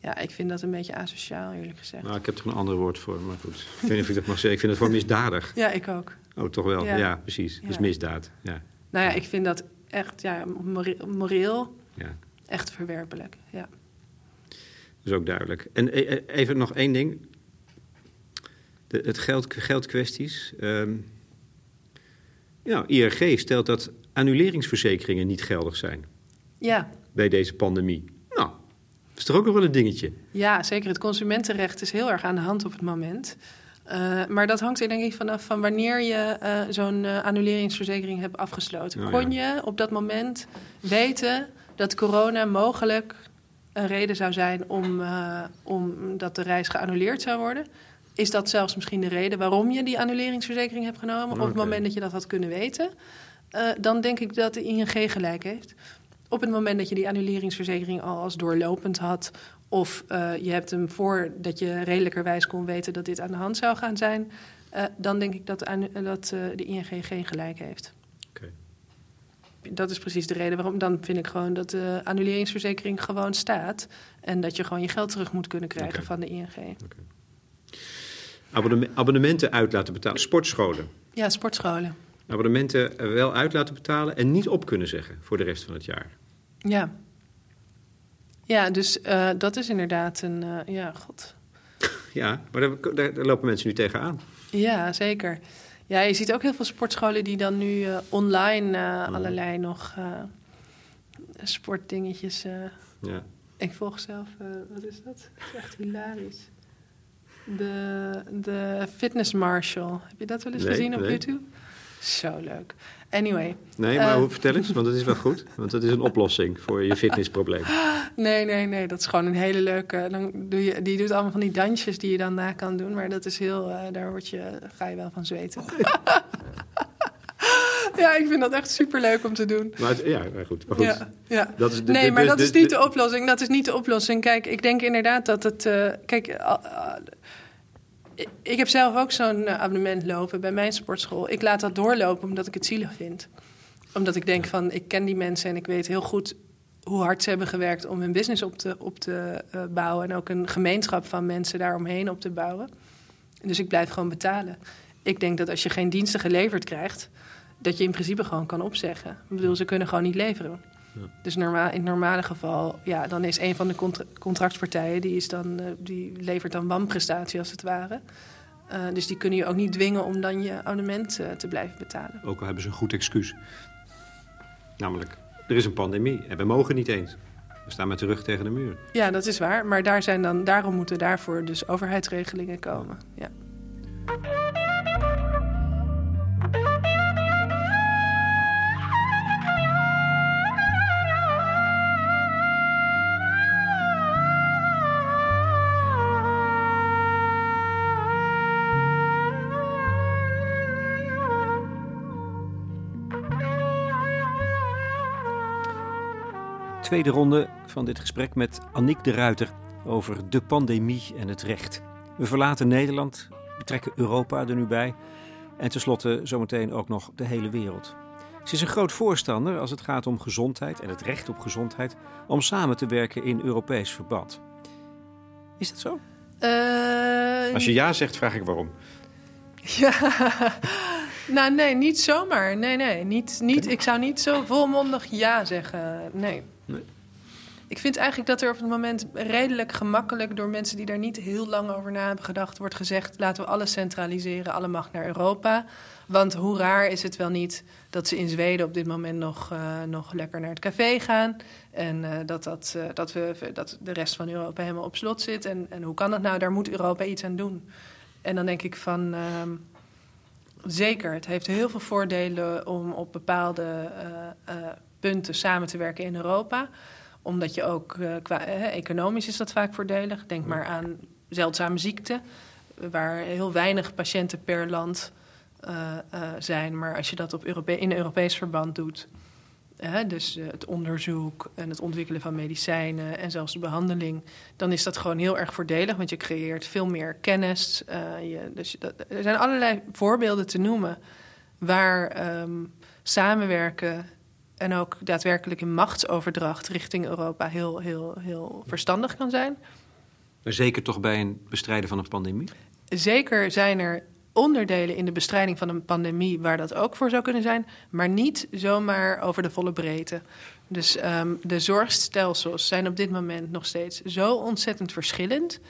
Ja, ik vind dat een beetje asociaal, eerlijk gezegd. Nou, ik heb er een ander woord voor, maar goed. Ik weet niet of ik dat mag zeggen. Ik vind het gewoon misdadig. Ja, ik ook. Oh, toch wel? Ja, Ja. precies. Ja. Dus misdaad. Ja. Nou ja, ik vind dat echt ja, more- moreel ja. echt verwerpelijk. Ja. Dat is ook duidelijk. En e- e- even nog één ding. De, het geld, geldkwesties. Ehm nou, IRG stelt dat annuleringsverzekeringen niet geldig zijn ja, bij deze pandemie. Nou, dat is toch ook nog wel een dingetje. Ja, zeker. Het consumentenrecht is heel erg aan de hand op het moment. Eh, maar dat hangt er denk ik vanaf van wanneer je eh, zo'n eh, annuleringsverzekering hebt afgesloten. Oh, ja. Kon je op dat moment weten dat corona mogelijk een reden zou zijn om, om dat de reis geannuleerd zou worden? Is dat zelfs misschien de reden waarom je die annuleringsverzekering hebt genomen? Op het Oké. moment dat je dat had kunnen weten, eh, dan denk ik dat de ING gelijk heeft. Op het moment dat je die annuleringsverzekering al als doorlopend had, of eh, je hebt hem voordat je redelijkerwijs kon weten dat dit aan de hand zou gaan zijn, eh, dan denk ik dat, de annu- dat de ING geen gelijk heeft. Oké. Dat is precies de reden waarom. Dan vind ik gewoon dat de annuleringsverzekering gewoon staat. En dat je gewoon je geld terug moet kunnen krijgen van de ING. Abonneme- abonnementen uit laten betalen. Sportscholen. Ja, sportscholen. Abonnementen wel uit laten betalen en niet op kunnen zeggen voor de rest van het jaar. Ja. Ja, dus eh, dat is inderdaad een. eh, ja, god. Ja, maar daar, daar, daar lopen mensen nu tegenaan. Ja, zeker. Ja, je ziet ook heel veel sportscholen die dan nu eh, online allerlei nog sportdingetjes. Ja. ik volg zelf, wat is dat? Dat is echt hilarisch. De, de Fitness Marshal. Heb je dat wel eens Nee, gezien op nee. YouTube? Zo leuk. Anyway, Nee, maar hoe- vertel eens, want dat is wel goed. Want dat is een oplossing voor je fitnessprobleem. nee, nee, nee, dat is gewoon een hele leuke. Dan doe je, die doet allemaal van die dansjes die je dan na kan doen, maar dat is heel, eh, daar word je, ga je wel van zweten. ja, ik vind dat echt super leuk om te doen. Maar het- ja, maar goed. Maar goed. Ja, ja. Dat is de, nee, de- maar de- dat is niet de- oplossing. Dat is niet de oplossing. Kijk, ik denk inderdaad dat het. eh, kijk, ik- heb zelf ook zo'n eh, abonnement lopen bij mijn sportschool. Ik laat dat doorlopen omdat ik het zielig vind. Omdat ik denk van, ik ken die mensen en ik weet heel goed hoe hard ze hebben gewerkt om hun business op te, op te eh, bouwen. En ook een gemeenschap van mensen daaromheen op te bouwen. Dus ik blijf gewoon betalen. Ik denk dat als je geen diensten geleverd krijgt, dat je in principe gewoon kan opzeggen. Ik bedoel, ze kunnen gewoon niet leveren. Dus normaal, in het normale geval, ja, dan is een van de contra- contractpartijen, die, is dan, eh, die levert dan wanprestatie als het ware. Eh, dus die kunnen je ook niet dwingen om dan je abonnement eh, te blijven betalen. Ook al hebben ze een goed excuus. Namelijk, er is een pandemie en we mogen niet eens. We staan met de rug tegen de muur. Ja, dat is waar. Maar daar zijn dan, daarom moeten daarvoor dus overheidsregelingen komen. Ja. Tweede ronde van dit gesprek met Annick de Ruiter over de pandemie en het recht. We verlaten Nederland, betrekken Europa er nu bij en tenslotte zometeen ook nog de hele wereld. Ze is een groot voorstander als het gaat om gezondheid en het recht op gezondheid om samen te werken in Europees verband. Is dat zo? Eh, Als je ja zegt, vraag ik waarom. Ja, nou nee, niet zomaar. Nee, nee, niet, niet, ik zou niet zo volmondig ja zeggen. Nee. Ik vind eigenlijk dat er op het moment redelijk gemakkelijk door mensen die daar niet heel lang over na hebben gedacht, wordt gezegd: laten we alles centraliseren, alle macht naar Europa. Want hoe raar is het wel niet dat ze in Zweden op dit moment nog, eh, nog lekker naar het café gaan. En eh, dat, dat, eh, dat, we, dat de rest van Europa helemaal op slot zit. En, en hoe kan dat nou? Daar moet Europa iets aan doen. En dan denk ik van. ehm, zeker, het heeft heel veel voordelen om op bepaalde punten samen te werken in Europa. Omdat je ook, uh, qua economisch is dat vaak voordelig. Denk maar aan zeldzame ziekten, waar heel weinig patiënten per land uh, zijn. Maar als je dat op Europe in Europees verband doet, dus het onderzoek en het ontwikkelen van medicijnen en zelfs de behandeling, dan is dat gewoon heel erg voordelig, want je creëert veel meer kennis. Je, dus dat, er zijn allerlei voorbeelden te noemen waar um, samenwerken en ook daadwerkelijk een machtsoverdracht richting Europa heel, heel, heel verstandig kan zijn. Zeker toch bij een bestrijden van een pandemie? Zeker zijn er onderdelen in de bestrijding van een pandemie waar dat ook voor zou kunnen zijn, maar niet zomaar over de volle breedte. Dus um, de zorgstelsels zijn op dit moment nog steeds zo ontzettend verschillend.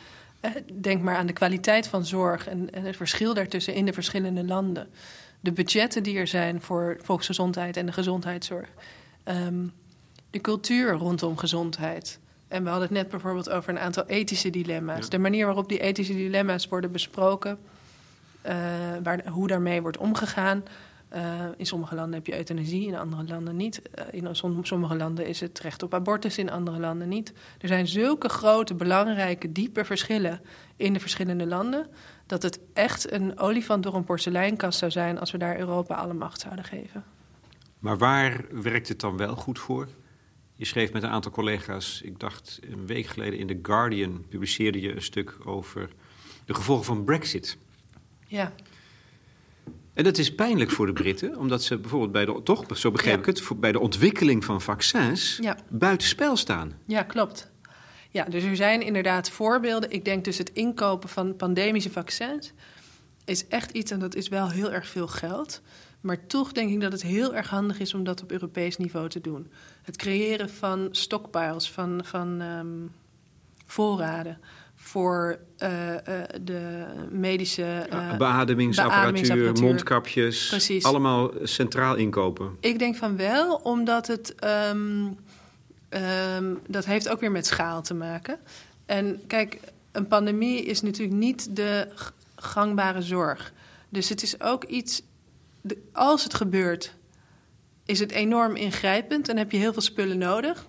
Eh, denk maar aan de kwaliteit van zorg en, en, het verschil daartussen in de verschillende landen. De budgetten die er zijn voor volksgezondheid en de gezondheidszorg. Um, de cultuur rondom gezondheid. En we hadden het net bijvoorbeeld over een aantal ethische dilemma's. De manier waarop die ethische dilemma's worden besproken uh, waar, hoe daarmee wordt omgegaan. Uh, in sommige landen heb je euthanasie, in andere landen niet. Uh, in sommige landen is het recht op abortus, in andere landen niet. Er zijn zulke grote, belangrijke, diepe verschillen in de verschillende landen. dat het echt een olifant door een porseleinkast zou zijn. als we daar Europa alle macht zouden geven. Maar waar werkt het dan wel goed voor? Je schreef met een aantal collega's, ik dacht een week geleden in The Guardian, publiceerde je een stuk over de gevolgen van Brexit. Ja. En dat is pijnlijk voor de Britten, omdat ze bijvoorbeeld bij de, toch, zo begreep ik het, bij de ontwikkeling van vaccins ja. buitenspel staan. Ja, klopt. Ja, dus er zijn inderdaad voorbeelden. Ik denk dus het inkopen van pandemische vaccins is echt iets, en dat is wel heel erg veel geld. Maar toch denk ik dat het heel erg handig is om dat op Europees niveau te doen. Het creëren van stockpiles, van, van um, voorraden voor uh, uh, de medische uh, beademingsapparatuur, mondkapjes, Precies. allemaal centraal inkopen. Ik denk van wel, omdat het um, um, dat heeft ook weer met schaal te maken. En kijk, een pandemie is natuurlijk niet de gangbare zorg. Dus het is ook iets, de, als het gebeurt, is het enorm ingrijpend en heb je heel veel spullen nodig.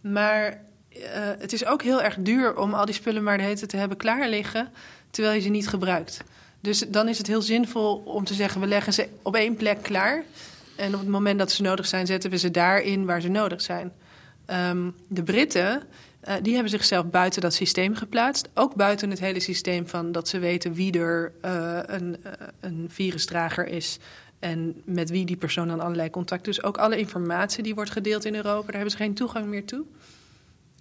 Maar uh, het is ook heel erg duur om al die spullen maar de tijd te hebben klaar liggen, terwijl je ze niet gebruikt. Dus dan is het heel zinvol om te zeggen: we leggen ze op één plek klaar. En op het moment dat ze nodig zijn, zetten we ze daarin waar ze nodig zijn. Um, de Britten, uh, die hebben zichzelf buiten dat systeem geplaatst. Ook buiten het hele systeem van dat ze weten wie er uh, een, een virusdrager is. En met wie die persoon dan allerlei contact. Dus ook alle informatie die wordt gedeeld in Europa, daar hebben ze geen toegang meer toe.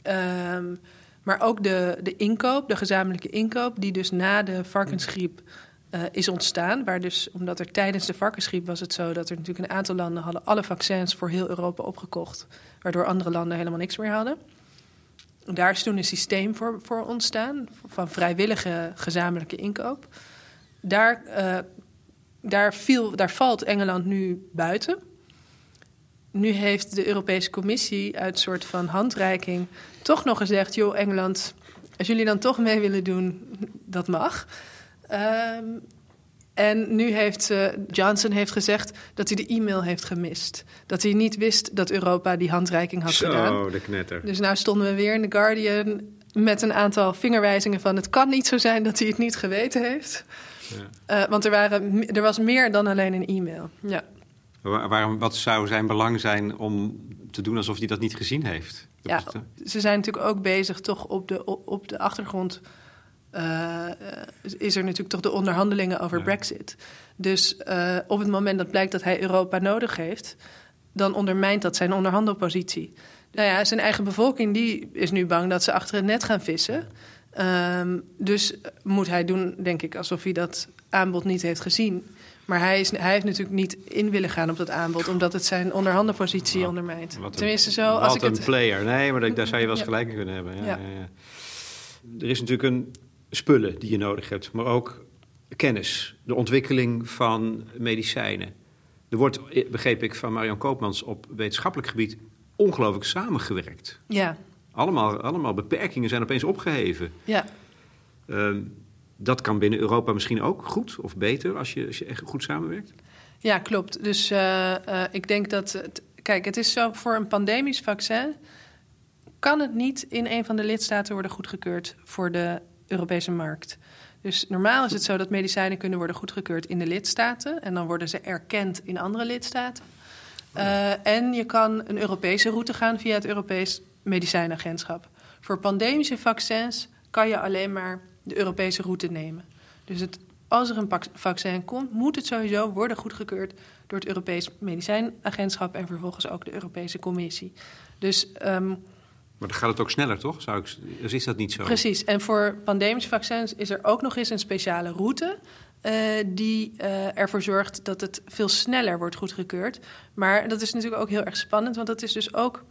Um, maar ook de, de inkoop, de gezamenlijke inkoop, die dus na de varkensgriep uh, is ontstaan. Waar dus, omdat er tijdens de varkensgriep was het zo dat er natuurlijk een aantal landen hadden alle vaccins voor heel Europa opgekocht. Waardoor andere landen helemaal niks meer hadden. Daar is toen een systeem voor, voor ontstaan, van vrijwillige gezamenlijke inkoop. Daar, uh, daar, viel, daar valt Engeland nu buiten nu heeft de Europese Commissie uit een soort van handreiking toch nog gezegd: joh, Engeland, als jullie dan toch mee willen doen, dat mag. Um, en nu heeft uh, Johnson heeft gezegd dat hij de e-mail heeft gemist. Dat hij niet wist dat Europa die handreiking had Zo, gedaan. de knetter. Dus nou stonden we weer in The Guardian met een aantal vingerwijzingen van... het kan niet zo zijn dat hij het niet geweten heeft. Ja. Uh, want er, waren, er was meer dan alleen een e-mail. Ja. Waarom, wat zou zijn belang zijn om te doen alsof hij dat niet gezien heeft? Ja, ze zijn natuurlijk ook bezig toch op de, op de achtergrond... Uh, is er natuurlijk toch de onderhandelingen over ja. Brexit. Dus uh, op het moment dat blijkt dat hij Europa nodig heeft... dan ondermijnt dat zijn onderhandelpositie. Nou ja, zijn eigen bevolking die is nu bang dat ze achter het net gaan vissen... Um, dus moet hij doen, denk ik, alsof hij dat aanbod niet heeft gezien. Maar hij, is, hij heeft natuurlijk niet in willen gaan op dat aanbod, omdat het zijn onderhandenpositie ondermijnt. Wat Tenminste, zo. Als ik een het... player. Nee, maar daar zou je wel eens gelijk in kunnen hebben. Ja, ja. Ja, er is natuurlijk een spullen die je nodig hebt, maar ook kennis, de ontwikkeling van medicijnen. Er wordt, begreep ik van Marion Koopmans, op wetenschappelijk gebied ongelooflijk samengewerkt. Ja. Allemaal, allemaal beperkingen zijn opeens opgeheven. Ja. Um, dat kan binnen Europa misschien ook goed of beter als je, echt goed samenwerkt? Ja, klopt. Dus uh, uh, ik denk dat. Kijk, het is zo voor een pandemisch vaccin. kan het niet in een van de lidstaten worden goedgekeurd voor de Europese markt. Dus normaal is het zo dat medicijnen kunnen worden goedgekeurd in de lidstaten en dan worden ze erkend in andere lidstaten. Uh, en je kan een Europese route gaan via het Europees Medicijnagentschap. Voor pandemische vaccins kan je alleen maar de Europese route nemen. Dus het, als er een vaccin komt, moet het sowieso worden goedgekeurd door het Europees Medicijnagentschap en vervolgens ook de Europese Commissie. Dus. Um, maar dan gaat het ook sneller, toch? Zou ik, dus is dat niet zo? Precies. En voor pandemische vaccins is er ook nog eens een speciale route. Uh, die uh, ervoor zorgt dat het veel sneller wordt goedgekeurd. Maar dat is natuurlijk ook heel erg spannend, want dat is dus ook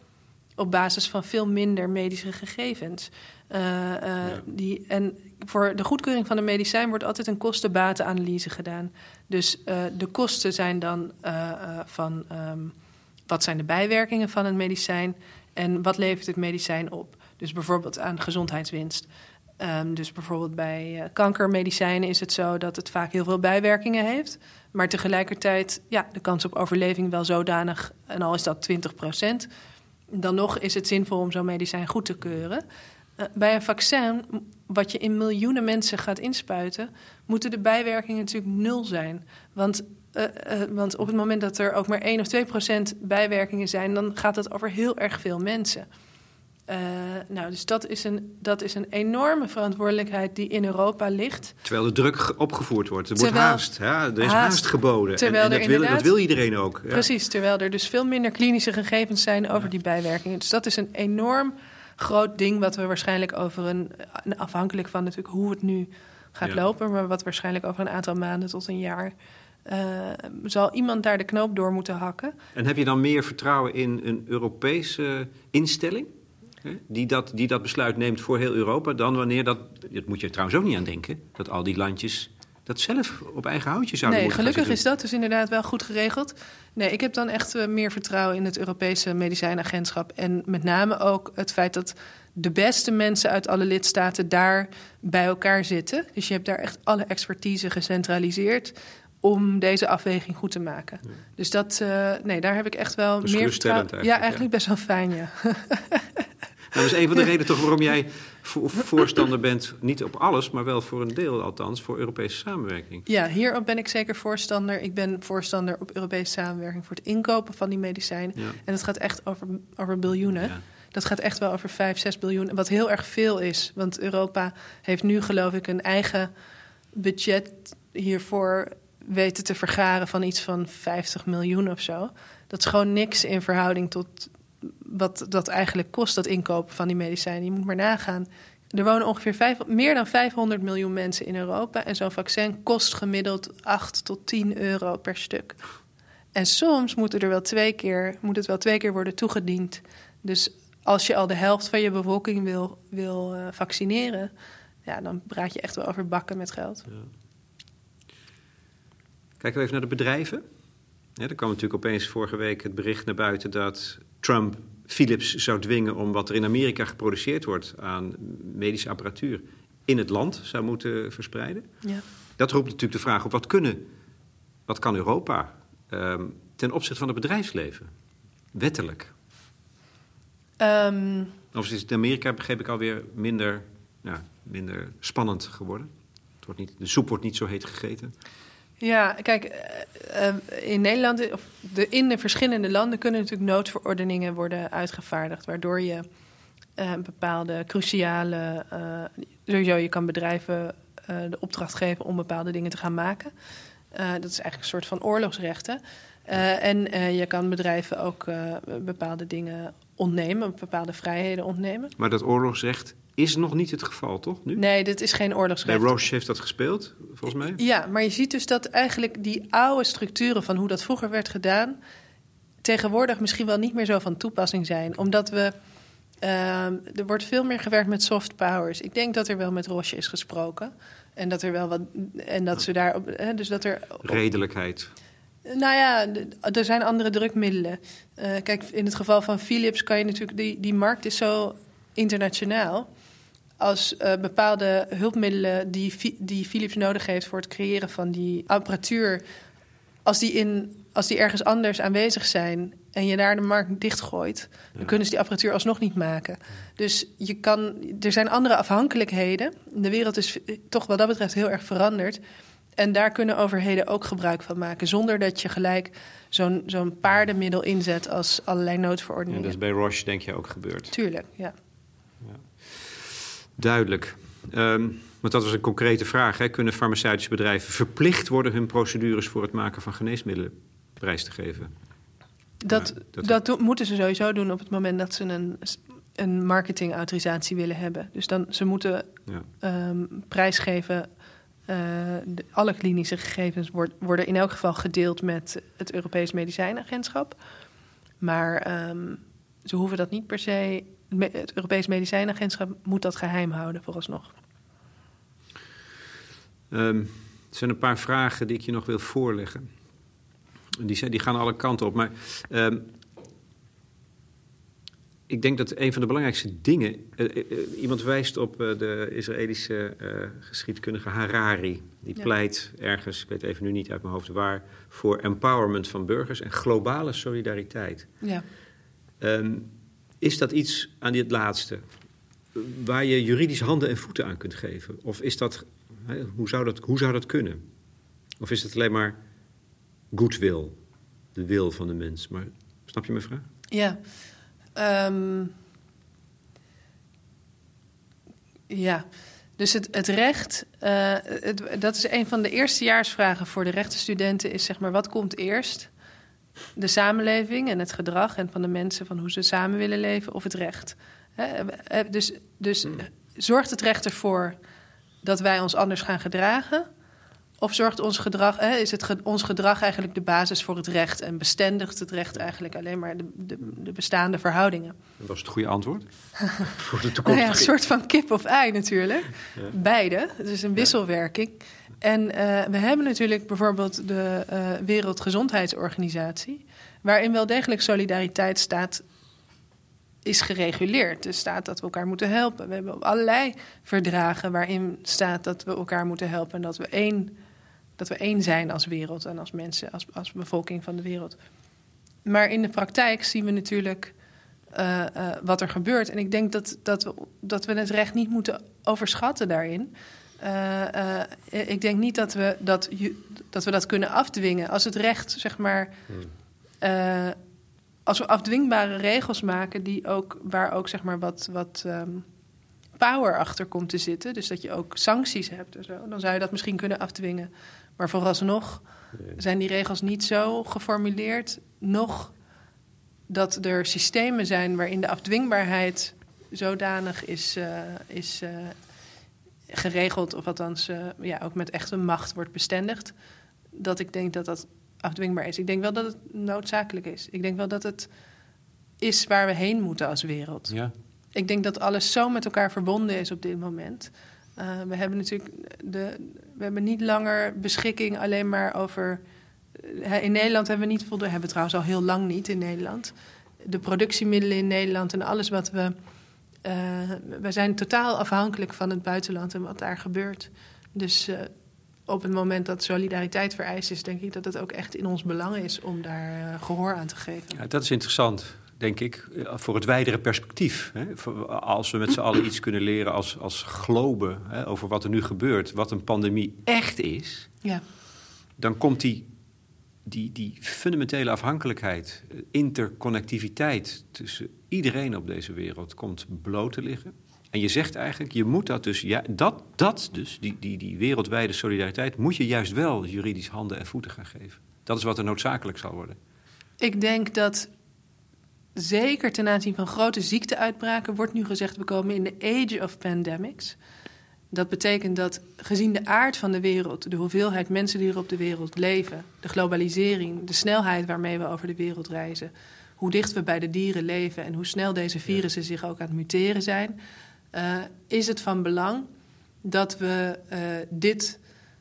op basis van veel minder medische gegevens. Uh, ja. die, en voor de goedkeuring van een medicijn wordt altijd een kosten-batenanalyse gedaan. Dus de kosten zijn dan van um, wat zijn de bijwerkingen van een medicijn en wat levert het medicijn op. Dus bijvoorbeeld aan gezondheidswinst. Um, dus bijvoorbeeld bij kankermedicijnen is het zo dat het vaak heel veel bijwerkingen heeft. Maar tegelijkertijd, ja, de kans op overleving wel zodanig, en al is dat 20 procent, dan nog is het zinvol om zo'n medicijn goed te keuren. Uh, bij een vaccin, wat je in miljoenen mensen gaat inspuiten, moeten de bijwerkingen natuurlijk nul zijn. Want, uh, want op het moment dat er ook maar 1 of 2 procent bijwerkingen zijn, dan gaat het over heel erg veel mensen. Uh, nou, dus dat is, een, dat is een enorme verantwoordelijkheid die in Europa ligt. Terwijl de druk opgevoerd wordt. Er wordt haast. Ja, er is haast, geboden. Terwijl en, en dat, wil, dat, wil, iedereen ook. Ja. Precies, terwijl er dus veel minder klinische gegevens zijn over die bijwerkingen. Dus dat is een enorm groot ding wat we waarschijnlijk over een... afhankelijk van natuurlijk hoe het nu gaat lopen... maar wat waarschijnlijk over een aantal maanden tot een jaar... Uh, zal iemand daar de knoop door moeten hakken. En heb je dan meer vertrouwen in een Europese instelling? die dat, die dat besluit neemt voor heel Europa, dan wanneer dat, dat moet je trouwens ook niet aan denken, dat al die landjes dat zelf op eigen houtje zouden nee, gelukkig is dat dus inderdaad wel goed geregeld. Nee, ik heb dan echt uh, meer vertrouwen in het Europese medicijnagentschap. En met name ook het feit dat de beste mensen uit alle lidstaten daar bij elkaar zitten. Dus je hebt daar echt alle expertise gecentraliseerd om deze afweging goed te maken. Ja. Dus dat, uh, nee, daar heb ik echt wel dus meer vertrouwen. Ja, eigenlijk best wel fijn, ja. Dat is een van de redenen toch waarom jij voorstander bent, niet op alles, maar wel voor een deel althans, voor Europese samenwerking. Ja, hierop ben ik zeker voorstander. Ik ben voorstander op Europese samenwerking voor het inkopen van die medicijnen. Ja. En dat gaat echt over, over biljoenen. Ja. Dat gaat echt wel over 5, 6 biljoen. Wat heel erg veel is. Want Europa heeft nu, geloof ik, een eigen budget hiervoor weten te vergaren van iets van 50 miljoen of zo. Dat is gewoon niks in verhouding tot wat dat eigenlijk kost, dat inkopen van die medicijnen. Je moet maar nagaan. Er wonen ongeveer vijf, meer dan 500 miljoen mensen in Europa. En zo'n vaccin kost gemiddeld 8 tot 10 euro per stuk. En soms moet, er wel twee keer, moet het wel twee keer worden toegediend. Dus als je al de helft van je bevolking wil, wil uh, vaccineren, ja, dan praat je echt wel over bakken met geld. Ja. Kijken we even naar de bedrijven. Er kwam natuurlijk opeens vorige week het bericht naar buiten dat Trump Philips zou dwingen om wat er in Amerika geproduceerd wordt aan medische apparatuur in het land zou moeten verspreiden. Ja. Dat roept natuurlijk de vraag op wat kunnen, wat kan Europa um, ten opzichte van het bedrijfsleven, wettelijk? Um, of is het in Amerika, begreep ik, alweer minder, ja, minder spannend geworden? Het wordt niet, de soep wordt niet zo heet gegeten. Ja, kijk, eh, eh, in Nederland, of in de verschillende landen kunnen natuurlijk noodverordeningen worden uitgevaardigd, waardoor je uh, bepaalde cruciale, uh, sowieso je kan bedrijven de opdracht geven om bepaalde dingen te gaan maken. dat is eigenlijk een soort van oorlogsrechten. en je kan bedrijven ook bepaalde dingen ontnemen, bepaalde vrijheden ontnemen. Maar dat oorlogsrecht is nog niet het geval, toch? Nu? Nee, dit is geen oorlogsrecht. Bij Roche heeft dat gespeeld, volgens mij. Ja, maar je ziet dus dat eigenlijk die oude structuren van hoe dat vroeger werd gedaan, tegenwoordig misschien wel niet meer zo van toepassing zijn. Omdat we. Uh, er wordt veel meer gewerkt met soft powers. Ik denk dat er wel met Roche is gesproken. En dat er wel wat. En dat ze daar. Hè, dus dat er. Redelijkheid. Nou ja, er zijn andere drukmiddelen. Uh, kijk, in het geval van Philips kan je natuurlijk. Die, die markt is zo internationaal als uh, bepaalde hulpmiddelen die, die Philips nodig heeft voor het creëren van die apparatuur, als die in als die ergens anders aanwezig zijn en je daar de markt dichtgooit, dan kunnen ze die apparatuur alsnog niet maken. Dus je kan, er zijn andere afhankelijkheden. De wereld is toch wat dat betreft heel erg veranderd. En daar kunnen overheden ook gebruik van maken, zonder dat je gelijk zo'n zo'n paardenmiddel inzet als allerlei noodverordeningen. En dat is bij Roche denk je ook gebeurd. Tuurlijk, ja. ja. Duidelijk. Um, want dat was een concrete vraag. Hè. Kunnen farmaceutische bedrijven verplicht worden hun procedures voor het maken van geneesmiddelen prijs te geven? Dat, dat, dat moeten ze sowieso doen op het moment dat ze een, een marketingautorisatie willen hebben. Dus dan ze moeten ja. um, prijsgeven. Uh, de, alle klinische gegevens worden in elk geval gedeeld met het Europees Medicijnagentschap. Maar um, ze hoeven dat niet per se. Het Europees Medicijnagentschap moet dat geheim houden, vooralsnog. Um, er zijn een paar vragen die ik je nog wil voorleggen. Die, die gaan alle kanten op. Maar um, ik denk dat een van de belangrijkste dingen. Uh, uh, iemand wijst op uh, de Israëlische geschiedkundige Harari. Die pleit ergens, ik weet even nu niet uit mijn hoofd waar, voor empowerment van burgers en globale solidariteit. Ja. Um, is dat iets aan dit laatste waar je juridisch handen en voeten aan kunt geven? Of is dat hoe, zou dat, hoe zou dat kunnen? Of is het alleen maar goodwill, de wil van de mens? Maar snap je mijn vraag? Ja. Um, ja. Dus het, het recht, het, dat is een van de eerstejaarsvragen voor de rechtenstudenten, is zeg maar, wat komt eerst? De samenleving en het gedrag en van de mensen van hoe ze samen willen leven of het recht? dus dus hmm. zorgt het recht ervoor dat wij ons anders gaan gedragen? Of zorgt ons gedrag, is het ons gedrag eigenlijk de basis voor het recht en bestendigt het recht eigenlijk alleen maar de, de, de bestaande verhoudingen? Dat was het goede antwoord voor de toekomst. nou ja, een soort van kip of ei natuurlijk. Beide. Het is een wisselwerking. En uh, we hebben natuurlijk bijvoorbeeld de uh, Wereldgezondheidsorganisatie, waarin wel degelijk solidariteit staat is gereguleerd. Er staat dat we elkaar moeten helpen. We hebben allerlei verdragen waarin staat dat we elkaar moeten helpen en dat we één, dat we één zijn als wereld en als mensen, als, als bevolking van de wereld. Maar in de praktijk zien we natuurlijk uh, wat er gebeurt. En ik denk dat, dat, dat we het recht niet moeten overschatten daarin. Uh, ik denk niet dat we dat, dat we dat kunnen afdwingen. Als het recht, zeg maar. Hmm als we afdwingbare regels maken die ook, waar ook zeg maar wat, wat um, power achter komt te zitten, dus dat je ook sancties hebt en zo, dan zou je dat misschien kunnen afdwingen. Maar vooralsnog zijn die regels niet zo geformuleerd, nog dat er systemen zijn waarin de afdwingbaarheid zodanig is, is geregeld, of althans uh, ja, ook met echte macht wordt bestendigd, dat ik denk dat dat afdwingbaar is. Ik denk wel dat het noodzakelijk is. Ik denk wel dat het is waar we heen moeten als wereld. Ja. Ik denk dat alles zo met elkaar verbonden is op dit moment. Uh, we hebben natuurlijk de, we hebben niet langer beschikking alleen maar over. Uh, in Nederland hebben we niet voldoende, hebben we trouwens al heel lang niet in Nederland. De productiemiddelen in Nederland en alles wat we. Uh, we zijn totaal afhankelijk van het buitenland en wat daar gebeurt. Dus op het moment dat solidariteit vereist is, denk ik dat het ook echt in ons belang is om daar uh, gehoor aan te geven. Ja, dat is interessant, denk ik, eh, voor het wijdere perspectief. Hè? Als we met z'n allen iets kunnen leren als, als globe hè, over wat er nu gebeurt, wat een pandemie echt is, ja. dan komt die, die, die fundamentele afhankelijkheid, eh, interconnectiviteit tussen iedereen op deze wereld, komt bloot te liggen. En je zegt eigenlijk, je moet dat dus, ja, dat, dat dus, die, die, die wereldwijde solidariteit, moet je juist wel juridisch handen en voeten gaan geven. Dat is wat er noodzakelijk zal worden. Ik denk dat zeker ten aanzien van grote ziekteuitbraken wordt nu gezegd, we komen in de age of pandemics. Dat betekent dat gezien de aard van de wereld, de hoeveelheid mensen die er op de wereld leven, de globalisering, de snelheid waarmee we over de wereld reizen, hoe dicht we bij de dieren leven en hoe snel deze virussen zich ook aan het muteren zijn, uh, is het van belang dat we uh, dit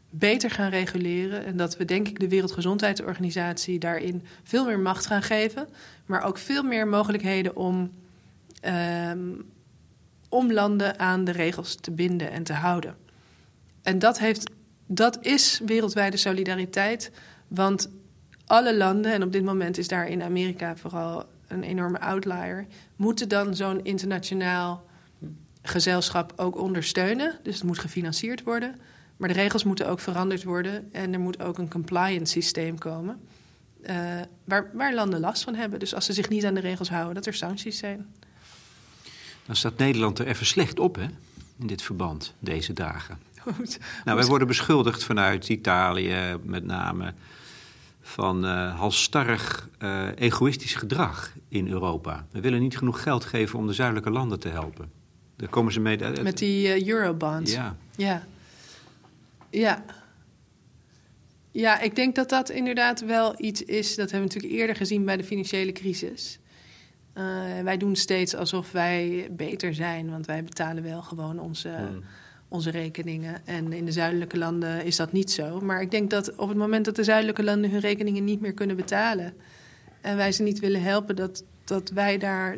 beter gaan reguleren. En dat we, denk ik, de Wereldgezondheidsorganisatie daarin veel meer macht gaan geven. Maar ook veel meer mogelijkheden om, um, om landen aan de regels te binden en te houden. En dat, heeft, dat is wereldwijde solidariteit. Want alle landen, en op dit moment is daar in Amerika vooral een enorme outlier, moeten dan zo'n internationaal gezelschap ook ondersteunen. Dus het moet gefinancierd worden. Maar de regels moeten ook veranderd worden. En er moet ook een compliance systeem komen. Uh, waar, waar landen last van hebben. Dus als ze zich niet aan de regels houden, dat er sancties zijn. Dan staat Nederland er even slecht op, hè? In dit verband, deze dagen. Nou, wij worden beschuldigd vanuit Italië met name van uh, halstarrig uh, egoïstisch gedrag in Europa. We willen niet genoeg geld geven om de zuidelijke landen te helpen. Daar komen ze mee. Met die uh, eurobonds. Ja. ja. Ja. Ja, ik denk dat dat inderdaad wel iets is. Dat hebben we natuurlijk eerder gezien bij de financiële crisis. Uh, wij doen steeds alsof wij beter zijn, want wij betalen wel gewoon onze, hmm. onze rekeningen. En in de zuidelijke landen is dat niet zo. Maar ik denk dat op het moment dat de zuidelijke landen hun rekeningen niet meer kunnen betalen en wij ze niet willen helpen, dat, dat wij daar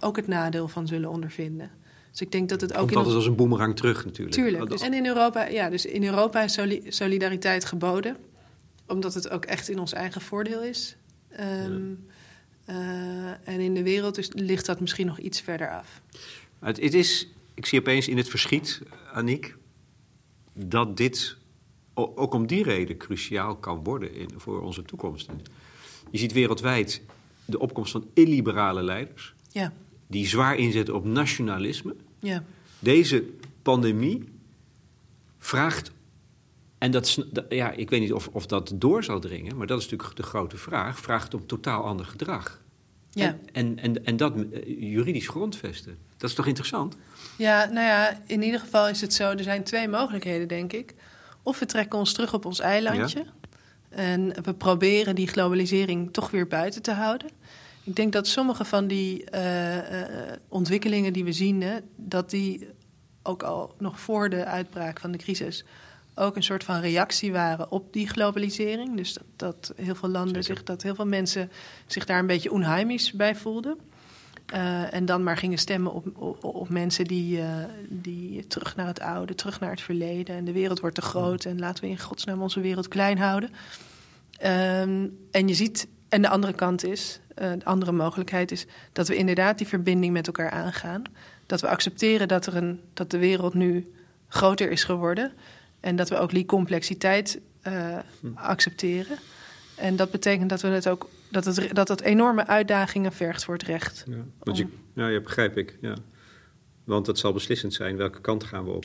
ook het nadeel van zullen ondervinden. Dus ik denk dat het ook. Komt in altijd als een boemerang terug, natuurlijk. Tuurlijk. Dus, en in Europa, ja, dus in Europa is solidariteit geboden, omdat het ook echt in ons eigen voordeel is. Um, uh, en in de wereld is, ligt dat misschien nog iets verder af. Het, het is, ik zie opeens in het verschiet, Aniek, dat dit ook om die reden cruciaal kan worden in, voor onze toekomst. Je ziet wereldwijd de opkomst van illiberale leiders. Ja. Die zwaar inzetten op nationalisme. Ja. Deze pandemie vraagt. En dat, ja, ik weet niet of, of dat door zal dringen, maar dat is natuurlijk de grote vraag. Vraagt om totaal ander gedrag. Ja. En, en, en, en dat eh, juridisch grondvesten. Dat is toch interessant? Ja, nou ja, in ieder geval is het zo. Er zijn twee mogelijkheden, denk ik. Of we trekken ons terug op ons eilandje. Ja. En we proberen die globalisering toch weer buiten te houden. Ik denk dat sommige van die uh, uh, ontwikkelingen die we zien, hè, dat die ook al nog voor de uitbraak van de crisis ook een soort van reactie waren op die globalisering. Dus dat, dat heel veel landen zich, dat heel veel mensen zich daar een beetje onheimisch bij voelden. Uh, en dan maar gingen stemmen op, op, op mensen die, uh, die terug naar het oude, terug naar het verleden. En de wereld wordt te groot en laten we in godsnaam onze wereld klein houden. Um, en je ziet, en de andere kant is, uh, de andere mogelijkheid is dat we inderdaad die verbinding met elkaar aangaan. Dat we accepteren dat, er een, dat de wereld nu groter is geworden. En dat we ook die complexiteit uh, accepteren. En dat betekent dat we het ook dat het, dat het enorme uitdagingen vergt voor het recht. Ja, want je, ja, ja, begrijp ik. Ja. Want dat zal beslissend zijn welke kant gaan we op.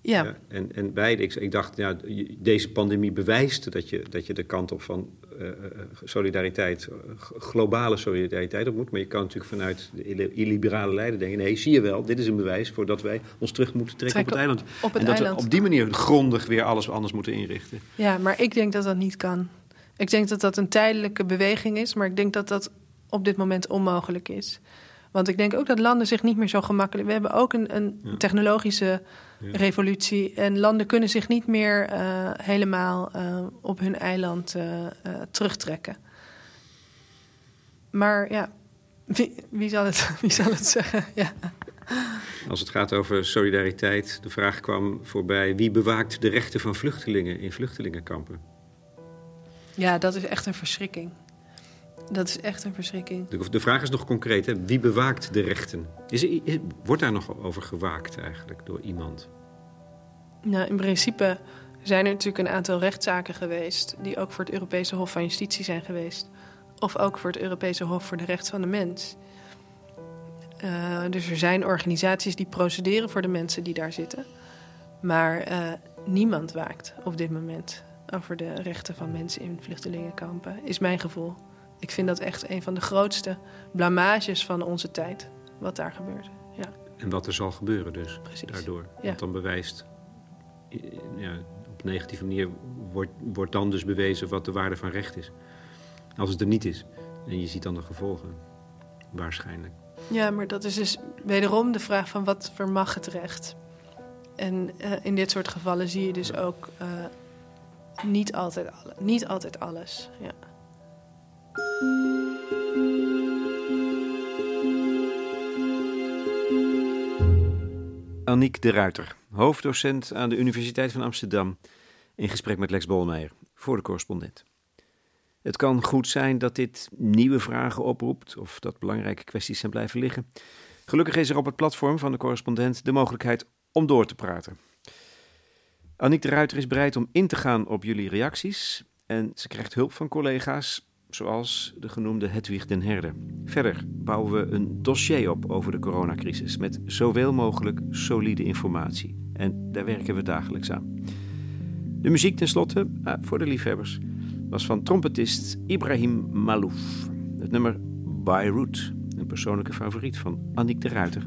Ja. ja en, en beide, ik, ik, dacht, ja, deze pandemie bewijst dat je, dat je de kant op van uh, solidariteit, globale solidariteit op moet. Maar je kan natuurlijk vanuit de illiberale leider denken: nee, zie je wel, dit is een bewijs voor dat wij ons terug moeten trekken op het eiland. Op het en dat eiland. we op die manier grondig weer alles anders moeten inrichten. Ja, maar ik denk dat dat niet kan. Ik denk dat dat een tijdelijke beweging is, maar ik denk dat dat op dit moment onmogelijk is. Want ik denk ook dat landen zich niet meer zo gemakkelijk. We hebben ook een, een ja. technologische ja. revolutie. En landen kunnen zich niet meer uh, helemaal uh, op hun eiland uh, terugtrekken. Maar ja, wie, wie, zal, het, wie zal het zeggen? Ja. Als het gaat over solidariteit, de vraag kwam voorbij: wie bewaakt de rechten van vluchtelingen in vluchtelingenkampen? Ja, dat is echt een verschrikking. Dat is echt een verschrikking. De, de vraag is nog concreet: hè? wie bewaakt de rechten? Is is, wordt daar nog over gewaakt eigenlijk door iemand? Nou, in principe zijn er natuurlijk een aantal rechtszaken geweest. die ook voor het Europese Hof van Justitie zijn geweest. Of ook voor het Europese Hof voor de Rechten van de Mens. Uh, dus er zijn organisaties die procederen voor de mensen die daar zitten. Maar uh, niemand waakt op dit moment over de rechten van mensen in vluchtelingenkampen, is mijn gevoel. Ik vind dat echt een van de grootste blamages van onze tijd, wat daar gebeurt. Ja. En wat er zal gebeuren dus, Precies. daardoor. Ja. Want dan bewijst, ja, op negatieve manier wordt, wordt dan dus bewezen wat de waarde van recht is. Als het er niet is. En je ziet dan de gevolgen, waarschijnlijk. Ja, maar dat is dus wederom de vraag van wat vermag het recht? En uh, in dit soort gevallen zie je dus ook uh, niet, altijd alle, niet altijd alles. Ja. Aniek de Ruiter, hoofddocent aan de Universiteit van Amsterdam, in gesprek met Lex Bolmeijer voor de correspondent. Het kan goed zijn dat dit nieuwe vragen oproept of dat belangrijke kwesties zijn blijven liggen. Gelukkig is er op het platform van de correspondent de mogelijkheid om door te praten. Aniek de Ruiter is bereid om in te gaan op jullie reacties en ze krijgt hulp van collega's zoals de genoemde Hedwig den Herde. Verder bouwen we een dossier op over de coronacrisis met zoveel mogelijk solide informatie. En daar werken we dagelijks aan. De muziek tenslotte, ah, voor de liefhebbers, was van trompetist Ibrahim Malouf. Het nummer Beirut, een persoonlijke favoriet van Annick de Ruiter.